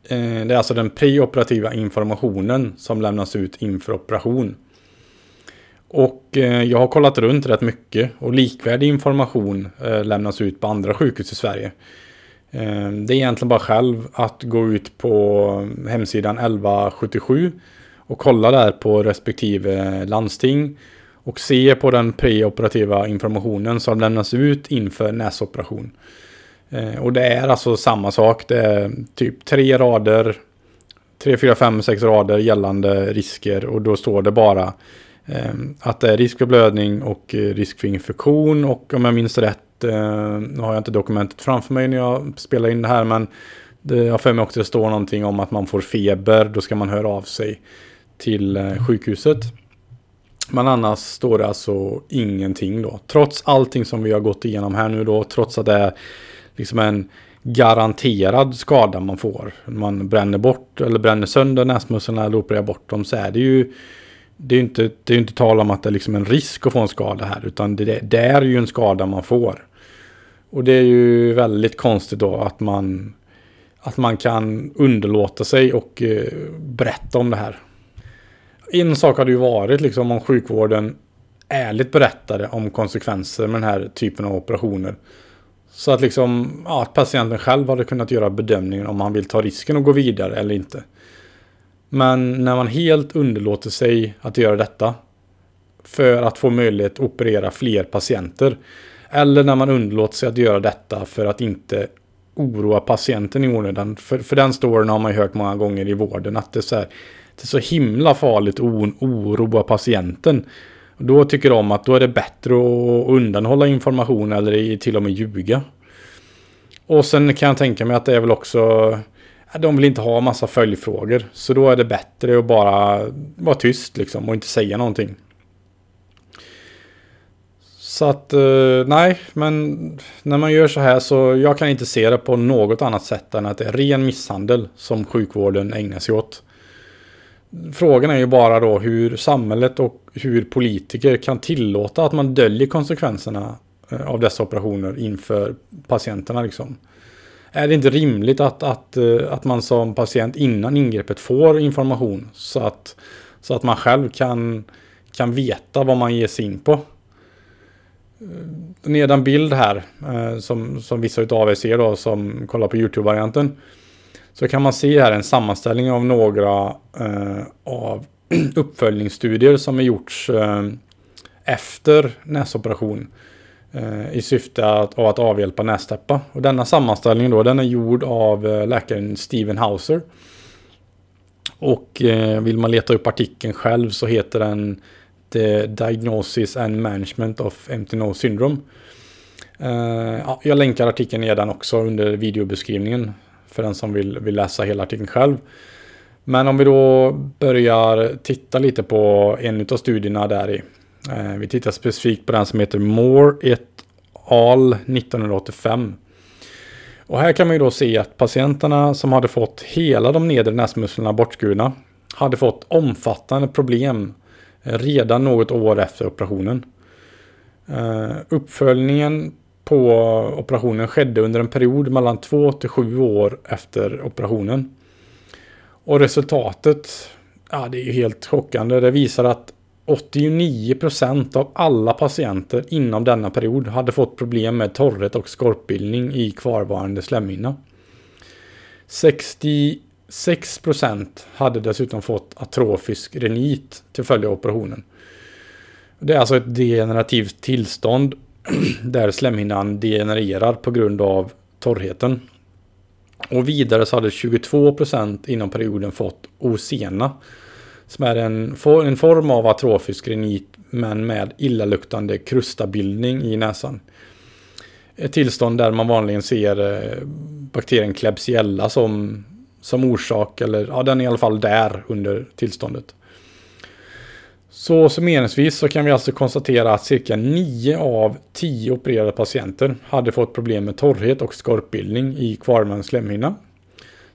Det är alltså den preoperativa informationen som lämnas ut inför operation. Och eh, jag har kollat runt rätt mycket och likvärdig information eh, lämnas ut på andra sjukhus i Sverige. Eh, det är egentligen bara själv att gå ut på hemsidan 1177 och kolla där på respektive landsting och se på den preoperativa informationen som lämnas ut inför näsoperation. Och det är alltså samma sak. Det är typ tre rader, tre, fyra, fem, sex rader gällande risker och då står det bara att det är risk för blödning och eh, risk för infektion och om jag minns rätt, eh, nu har jag inte dokumentet framför mig när jag spelar in det här, men det, jag för mig också det står någonting om att man får feber, då ska man höra av sig till eh, sjukhuset. Men annars står det alltså ingenting då. Trots allting som vi har gått igenom här nu då, trots att det är liksom en garanterad skada man får. Man bränner bort eller bränner sönder näsmusseln eller opererar bort dem så är det ju det är ju inte, det är inte tal om att det är liksom en risk att få en skada här, utan det, det är ju en skada man får. Och det är ju väldigt konstigt då att man, att man kan underlåta sig och eh, berätta om det här. En sak hade ju varit liksom om sjukvården ärligt berättade om konsekvenser med den här typen av operationer. Så att liksom, ja, att patienten själv hade kunnat göra bedömningen om man vill ta risken och gå vidare eller inte. Men när man helt underlåter sig att göra detta för att få möjlighet att operera fler patienter. Eller när man underlåter sig att göra detta för att inte oroa patienten i onödan. För, för den storyn har man ju hört många gånger i vården. Att det är så, här, det är så himla farligt att oroa patienten. Då tycker de att då är det bättre att undanhålla information eller till och med ljuga. Och sen kan jag tänka mig att det är väl också de vill inte ha massa följdfrågor. Så då är det bättre att bara vara tyst liksom och inte säga någonting. Så att eh, nej, men när man gör så här så jag kan inte se det på något annat sätt än att det är ren misshandel som sjukvården ägnar sig åt. Frågan är ju bara då hur samhället och hur politiker kan tillåta att man döljer konsekvenserna eh, av dessa operationer inför patienterna liksom. Är det inte rimligt att, att, eh, att man som patient innan ingreppet får information så att, så att man själv kan, kan veta vad man ger sig in på? Eh, nedan bild här, eh, som, som vissa av er ser då, som kollar på YouTube-varianten. Så kan man se här en sammanställning av några eh, av uppföljningsstudier som har gjorts eh, efter näsoperation. Eh, I syfte att, av att avhjälpa nästäppa. Och denna sammanställning då, den är gjord av eh, läkaren Steven Hauser. Och eh, vill man leta upp artikeln själv så heter den The Diagnosis and Management of Empty Nose Syndrome. Jag länkar artikeln nedan också under videobeskrivningen för den som vill, vill läsa hela artikeln själv. Men om vi då börjar titta lite på en av studierna där i. Eh, vi tittar specifikt på den som heter Moore et al 1985. Och här kan man ju då se att patienterna som hade fått hela de nedre näsmusklerna bortskurna hade fått omfattande problem eh, redan något år efter operationen. Eh, uppföljningen på operationen skedde under en period mellan 2 till 7 år efter operationen. Och resultatet, ja det är ju helt chockande. Det visar att 89% av alla patienter inom denna period hade fått problem med torrhet och skorpbildning i kvarvarande slemhinna. 66 % hade dessutom fått atrofisk renit till följd av operationen. Det är alltså ett degenerativt tillstånd där slemhinnan degenererar på grund av torrheten. Och vidare så hade 22% inom perioden fått osena. Som är en, en form av atrofisk renit men med illaluktande krustabildning i näsan. Ett tillstånd där man vanligen ser eh, bakterien Klebsiella som som orsak, eller ja, den är i alla fall där under tillståndet. Så summeringsvis så kan vi alltså konstatera att cirka 9 av 10 opererade patienter hade fått problem med torrhet och skorpbildning i kvarvarande slemhinna.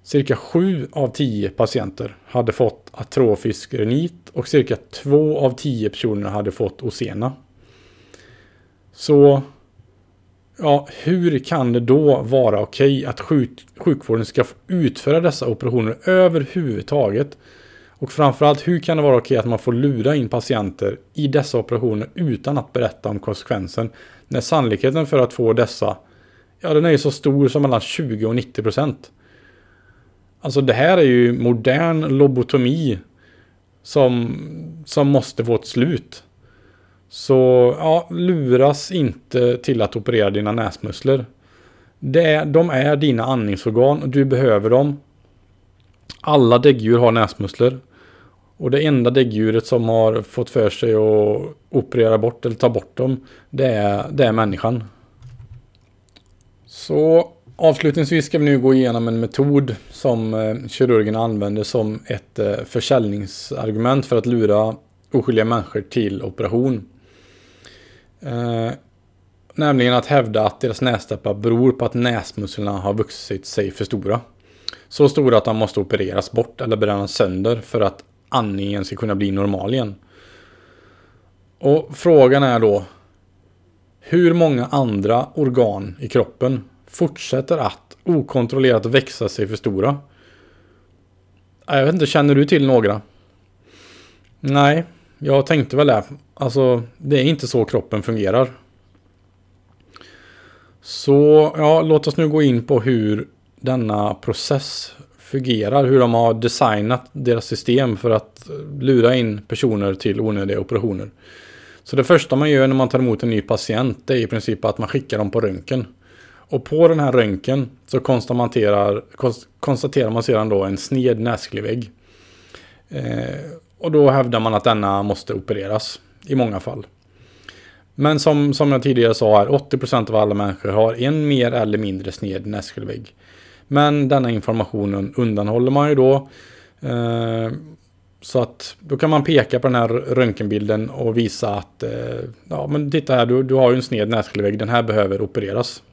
Cirka 7 av 10 patienter hade fått atrofisk renit och cirka två av tio personer hade fått osena. Så Ja, hur kan det då vara okej okay att sjuk sjukvården ska utföra dessa operationer överhuvudtaget? Och framförallt, hur kan det vara okej okay att man får lura in patienter i dessa operationer utan att berätta om konsekvensen? När sannolikheten för att få dessa, ja den är ju så stor som mellan 20 och 90 procent. Alltså det här är ju modern lobotomi som, som måste få ett slut. Så ja, luras inte till att operera dina näsmuskler. Det, de är dina andningsorgan och du behöver dem. Alla däggdjur har näsmuskler. Och det enda däggdjuret som har fått för sig att operera bort eller ta bort dem, det är, det är människan. Så avslutningsvis ska vi nu gå igenom en metod som eh, kirurgen använder som ett eh, försäljningsargument för att lura oskyldiga människor till operation. Eh, nämligen att hävda att deras nästäppa beror på att näsmusklerna har vuxit sig för stora. Så stora att de måste opereras bort eller brännas sönder för att andningen ska kunna bli normal igen. Och frågan är då hur många andra organ i kroppen fortsätter att okontrollerat växa sig för stora? Jag vet inte, känner du till några? Nej, jag tänkte väl det. Alltså, det är inte så kroppen fungerar. Så, ja, låt oss nu gå in på hur denna process fungerar. Hur de har designat deras system för att lura in personer till onödiga operationer. Så det första man gör när man tar emot en ny patient det är i princip att man skickar dem på röntgen. Och på den här röntgen så konstaterar, konstaterar man sedan då en sned näsklivvägg. Eh, och då hävdar man att denna måste opereras. i många fall. Men som, som jag tidigare sa här, 80% av alla människor har en mer eller mindre sned näskelvägg. Men denna informationen undanhåller man ju då. Eh, så att då kan man peka på den här röntgenbilden och visa att eh, ja men titta här, du, du har ju en sned näskelvägg, den här behöver opereras.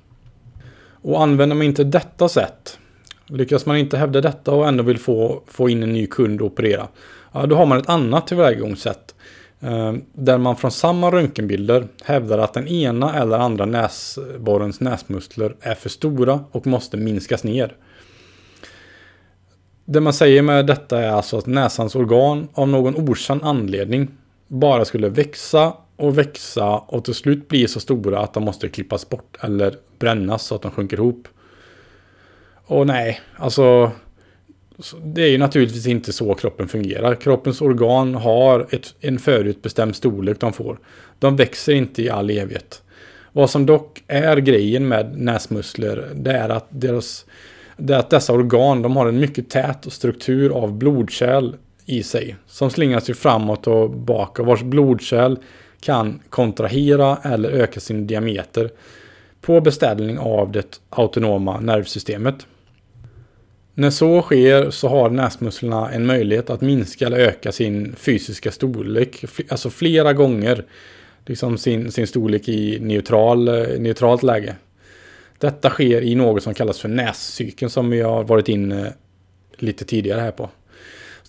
Och använder man inte detta sätt, lyckas man inte hävda detta och ändå vill få, få in en ny kund och operera, ja, då har man ett annat tillvägagångssätt. Eh, där man från samma röntgenbilder hävdar att den ena eller andra näsborrens näsmuskler är för stora och måste minskas ner. Det man säger med detta är alltså att näsans organ av någon okänd anledning bara skulle växa och växa och till slut bli så stora att de måste klippas bort eller brännas så att de sjunker ihop. Och nej, alltså det är ju naturligtvis inte så kroppen fungerar. Kroppens organ har ett, en förutbestämd storlek de får. De växer inte i all evighet. Vad som dock är grejen med näsmuskler, det är att, deras, det är att dessa organ de har en mycket tät struktur av blodkärl i sig. Som slingar sig framåt och bakåt, vars blodkärl kan kontrahera eller öka sin diameter på beställning av det autonoma nervsystemet. När så sker så har näsmusklerna en möjlighet att minska eller öka sin fysiska storlek, alltså flera gånger liksom sin, sin storlek i neutral, neutralt läge. Detta sker i något som kallas för näscykeln som vi har varit inne lite tidigare här på.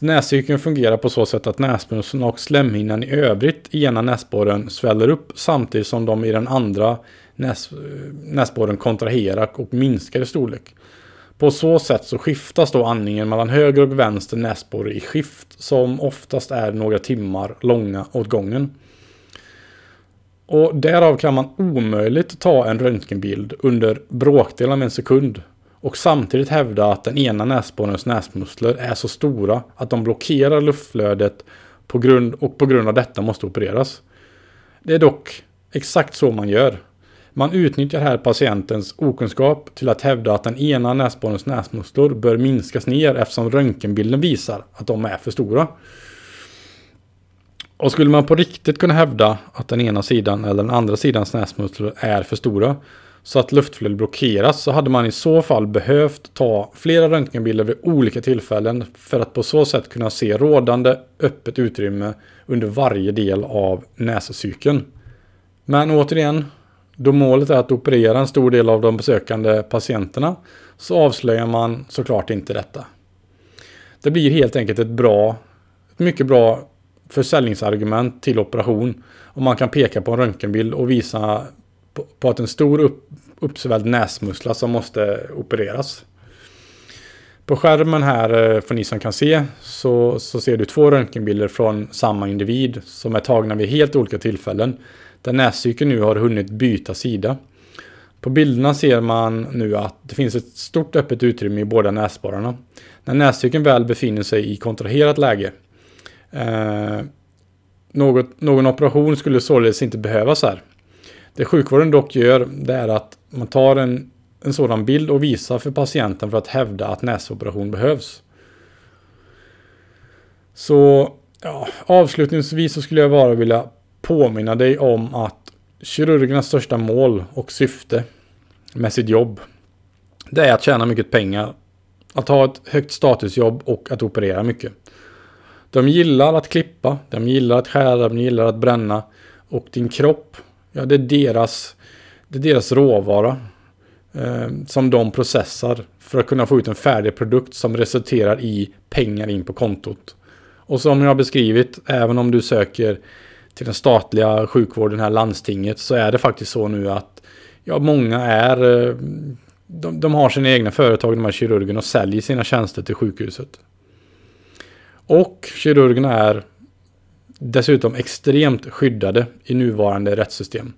Näscykeln fungerar på så sätt att näsmusklerna och slemhinnan i övrigt i ena näsborren sväller upp samtidigt som de i den andra näs, eh, näsborren kontraherar och minskar i storlek. På så sätt så skiftas då andningen mellan höger och vänster näsborre i skift som oftast är några timmar långa åt gången. Och därav kan man omöjligt ta en röntgenbild under bråkdelen av en sekund och samtidigt hävda att den ena näsborrens näsmuskler är så stora att de blockerar luftflödet på grund, och på grund av detta måste opereras. Det är dock exakt så man gör. Man utnyttjar här patientens okunskap till att hävda att den ena näsborrens näsmuskler bör minskas ner eftersom röntgenbilden visar att de är för stora. Och skulle man på riktigt kunna hävda att den ena sidan eller den andra sidans näsmuskler är för stora så att luftflödet blockeras så hade man i så fall behövt ta flera röntgenbilder vid olika tillfällen för att på så sätt kunna se rådande öppet utrymme under varje del av näscykeln. Men återigen, då målet är att operera en stor del av de besökande patienterna så avslöjar man såklart inte detta. Det blir helt enkelt ett bra, ett mycket bra försäljningsargument till operation om man kan peka på en röntgenbild och visa på, på att en stor upp, uppsvälld näsmuskla som måste opereras. På skärmen här, eh, för ni som kan se, så, så ser du två röntgenbilder från samma individ som är tagna vid helt olika tillfällen där näscykeln nu har hunnit byta sida. På bilderna ser man nu att det finns ett stort öppet utrymme i båda näsborrarna. När näscykeln väl befinner sig i kontraherat läge. Eh, något, någon operation skulle således inte behövas här. Det sjukvården dock gör det är att man tar en, en sådan bild och visar för patienten för att hävda att näsoperation behövs. Så ja, avslutningsvis så skulle jag bara vilja påminna dig om att kirurgernas största mål och syfte med sitt jobb det är att tjäna mycket pengar, att ha ett högt statusjobb och att operera mycket. De gillar att klippa, de gillar att skära, de gillar att bränna och din kropp, ja det är deras, det är deras råvara eh, som de processar för att kunna få ut en färdig produkt som resulterar i pengar in på kontot. Och som jag har beskrivit, även om du söker till den statliga sjukvården här, landstinget, så är det faktiskt så nu att ja, många är... Eh, de, de har sina egna företag, de här kirurgerna, och säljer sina tjänster till sjukhuset. Och kirurgerna är dessutom extremt skyddade i nuvarande rättssystem.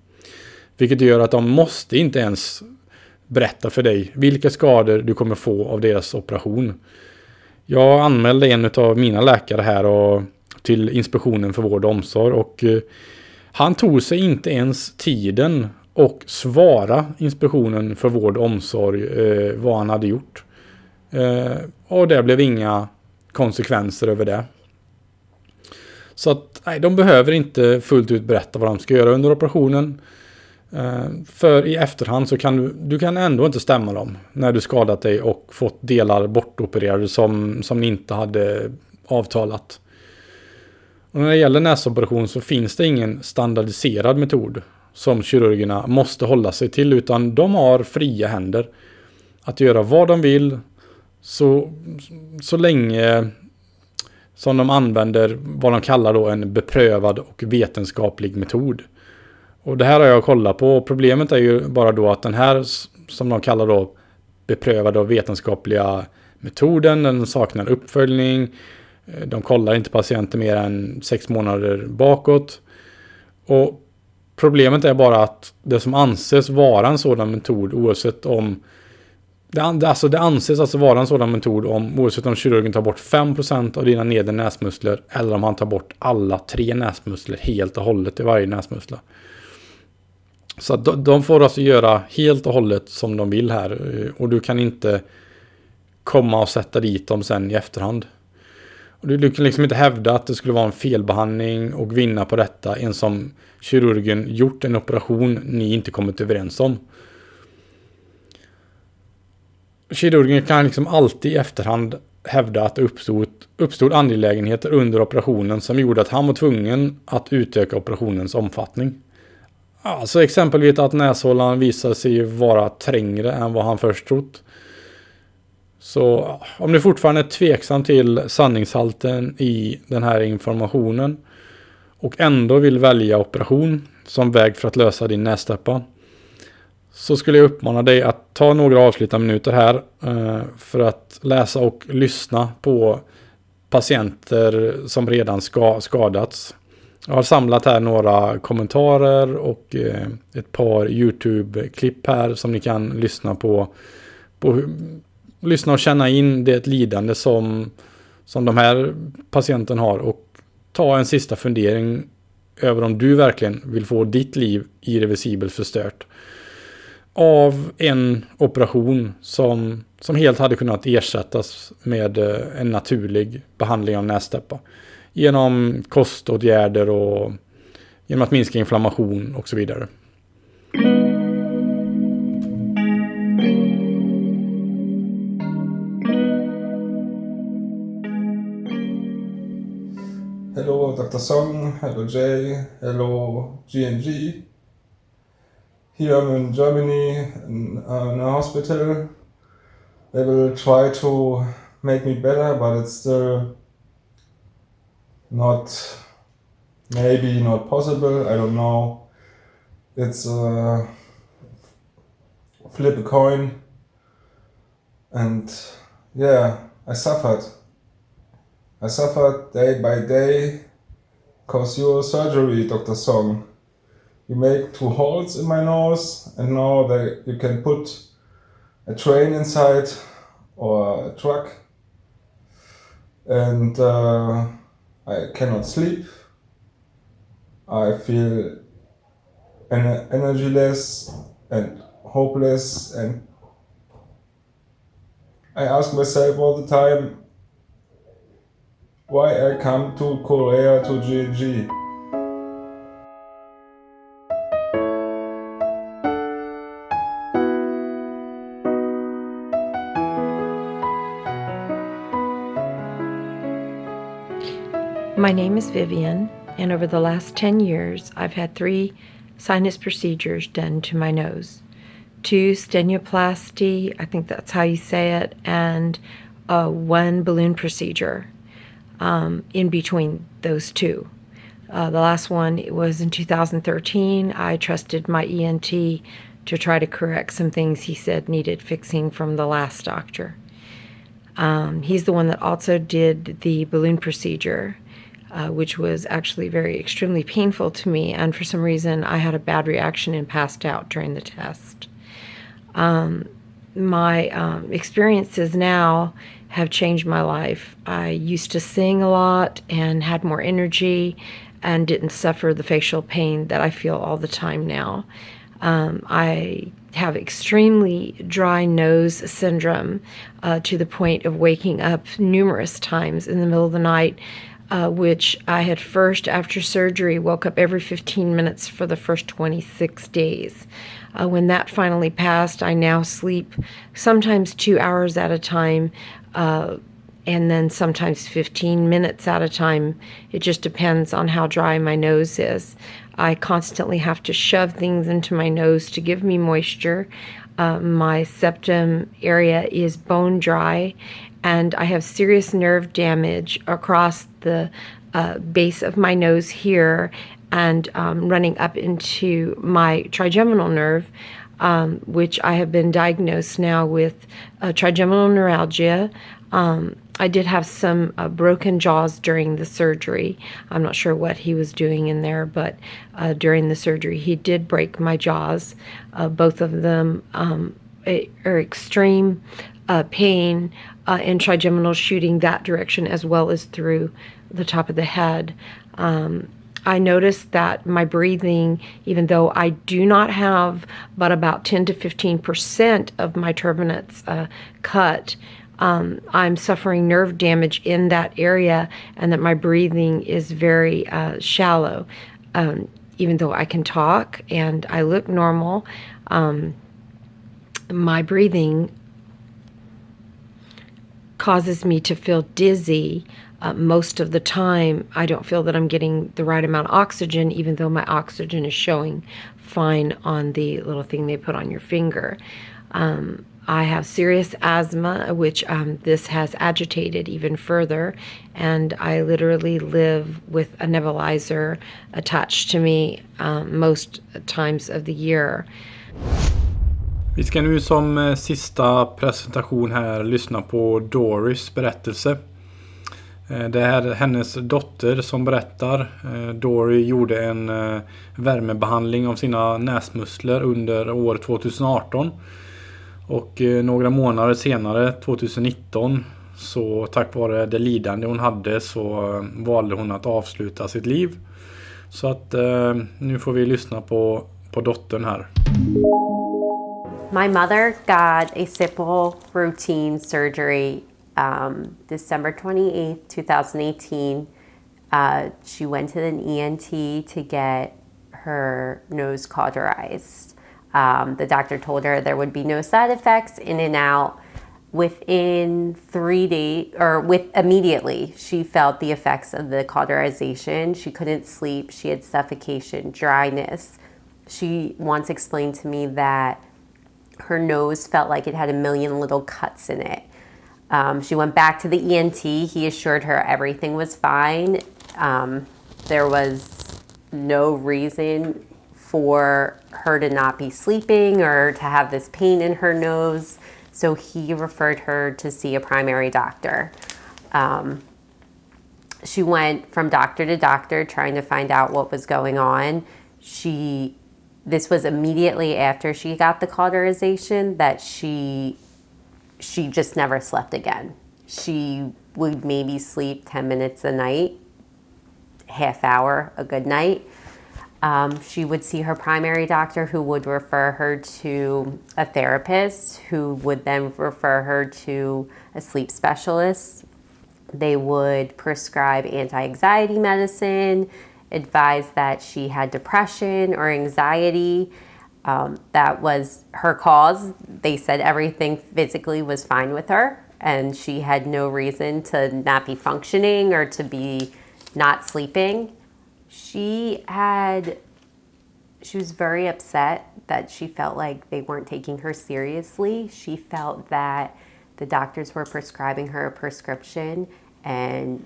Vilket gör att de måste inte ens berätta för dig vilka skador du kommer få av deras operation. Jag anmälde en av mina läkare här och till Inspektionen för vård och omsorg. Och eh, han tog sig inte ens tiden och svara Inspektionen för vård och omsorg eh, vad han hade gjort. Eh, och det blev inga konsekvenser över det. Så att nej, de behöver inte fullt ut berätta vad de ska göra under operationen. Eh, för i efterhand så kan du, du kan ändå inte stämma dem när du skadat dig och fått delar bortopererade som, som ni inte hade avtalat. Och när det gäller näsoperation så finns det ingen standardiserad metod som kirurgerna måste hålla sig till utan de har fria händer att göra vad de vill så, så länge som de använder vad de kallar då en beprövad och vetenskaplig metod. Och det här har jag kollat på. Problemet är ju bara då att den här som de kallar då beprövade och vetenskapliga metoden, den saknar uppföljning. Eh, de kollar inte patienter mer än sex månader bakåt. Och problemet är bara att det som anses vara en sådan metod oavsett om det, alltså det anses alltså vara en sådan metod om oavsett om kirurgen tar bort 5% av dina nedre näsmuskler eller om han tar bort alla tre näsmuskler helt och hållet i varje näsmuskla. Så att de får alltså göra helt och hållet som de vill här eh, och du kan inte komma och sätta dit dem sen i efterhand. Och du, kan liksom inte hävda att det skulle vara en felbehandling och vinna på detta En som kirurgen gjort en operation ni inte kommit överens om. Kirurgen kan liksom alltid i efterhand hävda att det uppstod, uppstod angelägenheter under operationen som gjorde att han var tvungen att utöka operationens omfattning. Alltså exempelvis att näshålan visade sig vara trängre än vad han först trott. Så om du fortfarande är tveksam till sanningshalten i den här informationen och ändå vill välja operation som väg för att lösa din nästäppa så skulle jag uppmana dig att ta några avslutande minuter här eh, för att läsa och lyssna på patienter som redan ska skadats. Jag har samlat här några kommentarer och eh, ett par YouTube-klipp här som ni kan lyssna på. på lyssna och känna in det lidande som, som de här patienten har och ta en sista fundering över om du verkligen vill få ditt liv irreversibelt förstört av en operation som, som helt hade kunnat ersättas med eh, en naturlig behandling av nästäppa. Genom koståtgärder och genom att minska inflammation och så vidare. Hello, Dr. Song. Hello, Jay. Hello, GNG. Here I'm in Germany in, uh, in, a hospital. They will try to make me better, but it's still not maybe not possible. I don't know. It's uh, flip a coin, and yeah, I suffered. I suffered day by day cause your surgery, Dr. Song you make two holes in my nose and now they, you can put a train inside or a truck and uh, I cannot sleep. I feel en- energyless and hopeless and I ask myself all the time why I come to Korea to GNG. My name is Vivian, and over the last 10 years, I've had three sinus procedures done to my nose two stenioplasty, I think that's how you say it, and uh, one balloon procedure um, in between those two. Uh, the last one was in 2013. I trusted my ENT to try to correct some things he said needed fixing from the last doctor. Um, he's the one that also did the balloon procedure uh, which was actually very extremely painful to me. And for some reason, I had a bad reaction and passed out during the test. Um, my um, experiences now have changed my life. I used to sing a lot and had more energy and didn't suffer the facial pain that I feel all the time now. Um, I have extremely dry nose syndrome uh, to the point of waking up numerous times in the middle of the night uh, which I had first, after surgery, woke up every 15 minutes for the first 26 days. Uh, when that finally passed, I now sleep sometimes two hours at a time. Uh, and then sometimes 15 minutes at a time. It just depends on how dry my nose is. I constantly have to shove things into my nose to give me moisture. Uh, my septum area is bone dry, and I have serious nerve damage across the uh, base of my nose here and um, running up into my trigeminal nerve. Um, which I have been diagnosed now with uh, trigeminal neuralgia, um, I did have some uh, broken jaws during the surgery. I'm not sure what he was doing in there, but uh, during the surgery, he did break my jaws. Uh, both of them um, are extreme uh, pain uh, and trigeminal shooting that direction as well as through the top of the head. Um, I noticed that my breathing, even though I do not have but about 10 to 15 percent of my turbinates uh, cut, um, I'm suffering nerve damage in that area and that my breathing is very uh, shallow. Um, even though I can talk and I look normal, um, my breathing causes me to feel dizzy. Uh, most of the time, I don't feel that I'm getting the right amount of oxygen, even though my oxygen is showing fine on the little thing they put on your finger. Um, I have serious asthma, which um, this has agitated even further, and I literally live with a nebulizer attached to me um, most times of the year. Vi ska nu som eh, sista presentation här lyssna på Doris berättelse. Eh, det är hennes dotter som berättar. Eh, Dory gjorde en värmebehandling av sina näsmuskler under år 2018. Och några månader senare, 2019, så tack vare det lidande hon hade så valde hon att avsluta sitt liv. Så att nu får vi lyssna på, på dottern här. My mother got a simple routine surgery um, December 28th, 2018. Uh, she went to an ENT to get her nose cauterized. Um, the doctor told her there would be no side effects in and out. Within three days, or with immediately, she felt the effects of the cauterization. She couldn't sleep. She had suffocation, dryness. She once explained to me that her nose felt like it had a million little cuts in it. Um, she went back to the ENT. He assured her everything was fine. Um, there was no reason for her to not be sleeping or to have this pain in her nose. So he referred her to see a primary doctor. Um, she went from doctor to doctor trying to find out what was going on. She this was immediately after she got the cauterization that she she just never slept again. She would maybe sleep 10 minutes a night, half hour a good night. Um, she would see her primary doctor, who would refer her to a therapist, who would then refer her to a sleep specialist. They would prescribe anti anxiety medicine, advise that she had depression or anxiety. Um, that was her cause. They said everything physically was fine with her, and she had no reason to not be functioning or to be not sleeping she had she was very upset that she felt like they weren't taking her seriously. She felt that the doctors were prescribing her a prescription and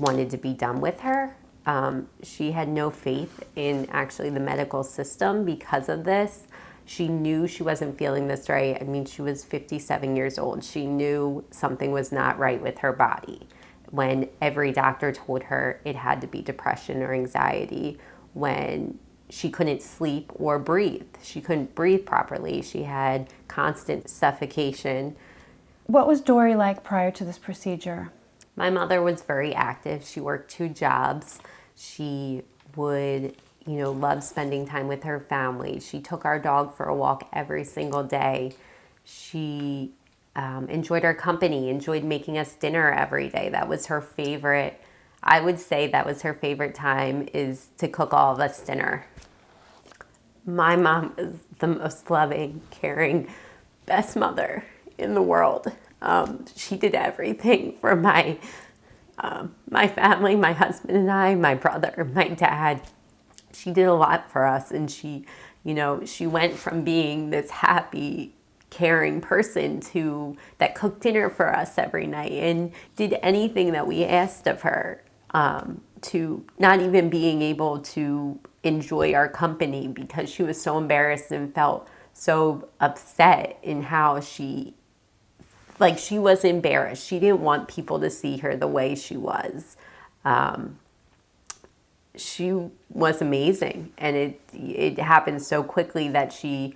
wanted to be done with her. Um, she had no faith in actually the medical system because of this. She knew she wasn't feeling this right. I mean, she was 57 years old. She knew something was not right with her body when every doctor told her it had to be depression or anxiety, when she couldn't sleep or breathe. She couldn't breathe properly. She had constant suffocation. What was Dory like prior to this procedure? My mother was very active. She worked two jobs. She would, you know, love spending time with her family. She took our dog for a walk every single day. She um, enjoyed our company, enjoyed making us dinner every day. That was her favorite I would say that was her favorite time is to cook all of us dinner. My mom is the most loving, caring, best mother in the world. Um, she did everything for my um, my family, my husband and I, my brother, my dad. She did a lot for us, and she, you know, she went from being this happy, caring person to that cooked dinner for us every night and did anything that we asked of her. Um, to not even being able to enjoy our company because she was so embarrassed and felt so upset in how she like she was embarrassed. She didn't want people to see her the way she was. Um, she was amazing. And it it happened so quickly that she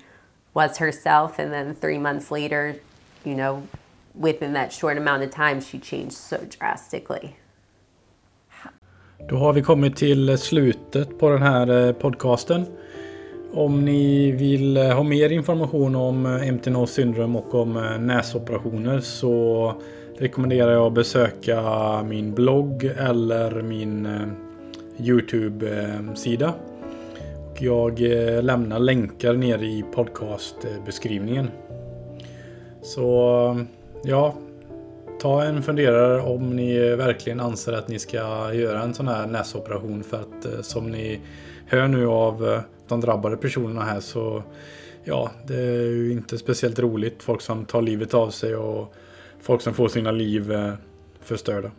was herself. And then three months later you know within that short amount of time she changed so drastically. Då har vi kommit till slutet på den här eh, podcasten. Om ni vill eh, ha mer information om eh, Empty syndrom och om eh, näsoperationer så rekommenderar jag att besöka min blogg eller min eh, Youtube-sida. Jag lämnar länkar ner i podcastbeskrivningen. Så ja, ta en funderare om ni verkligen anser att ni ska göra en sån här näsoperation för att som ni hör nu av de drabbade personerna här så ja, det är ju inte speciellt roligt. Folk som tar livet av sig och folk som får sina liv eh, förstörda.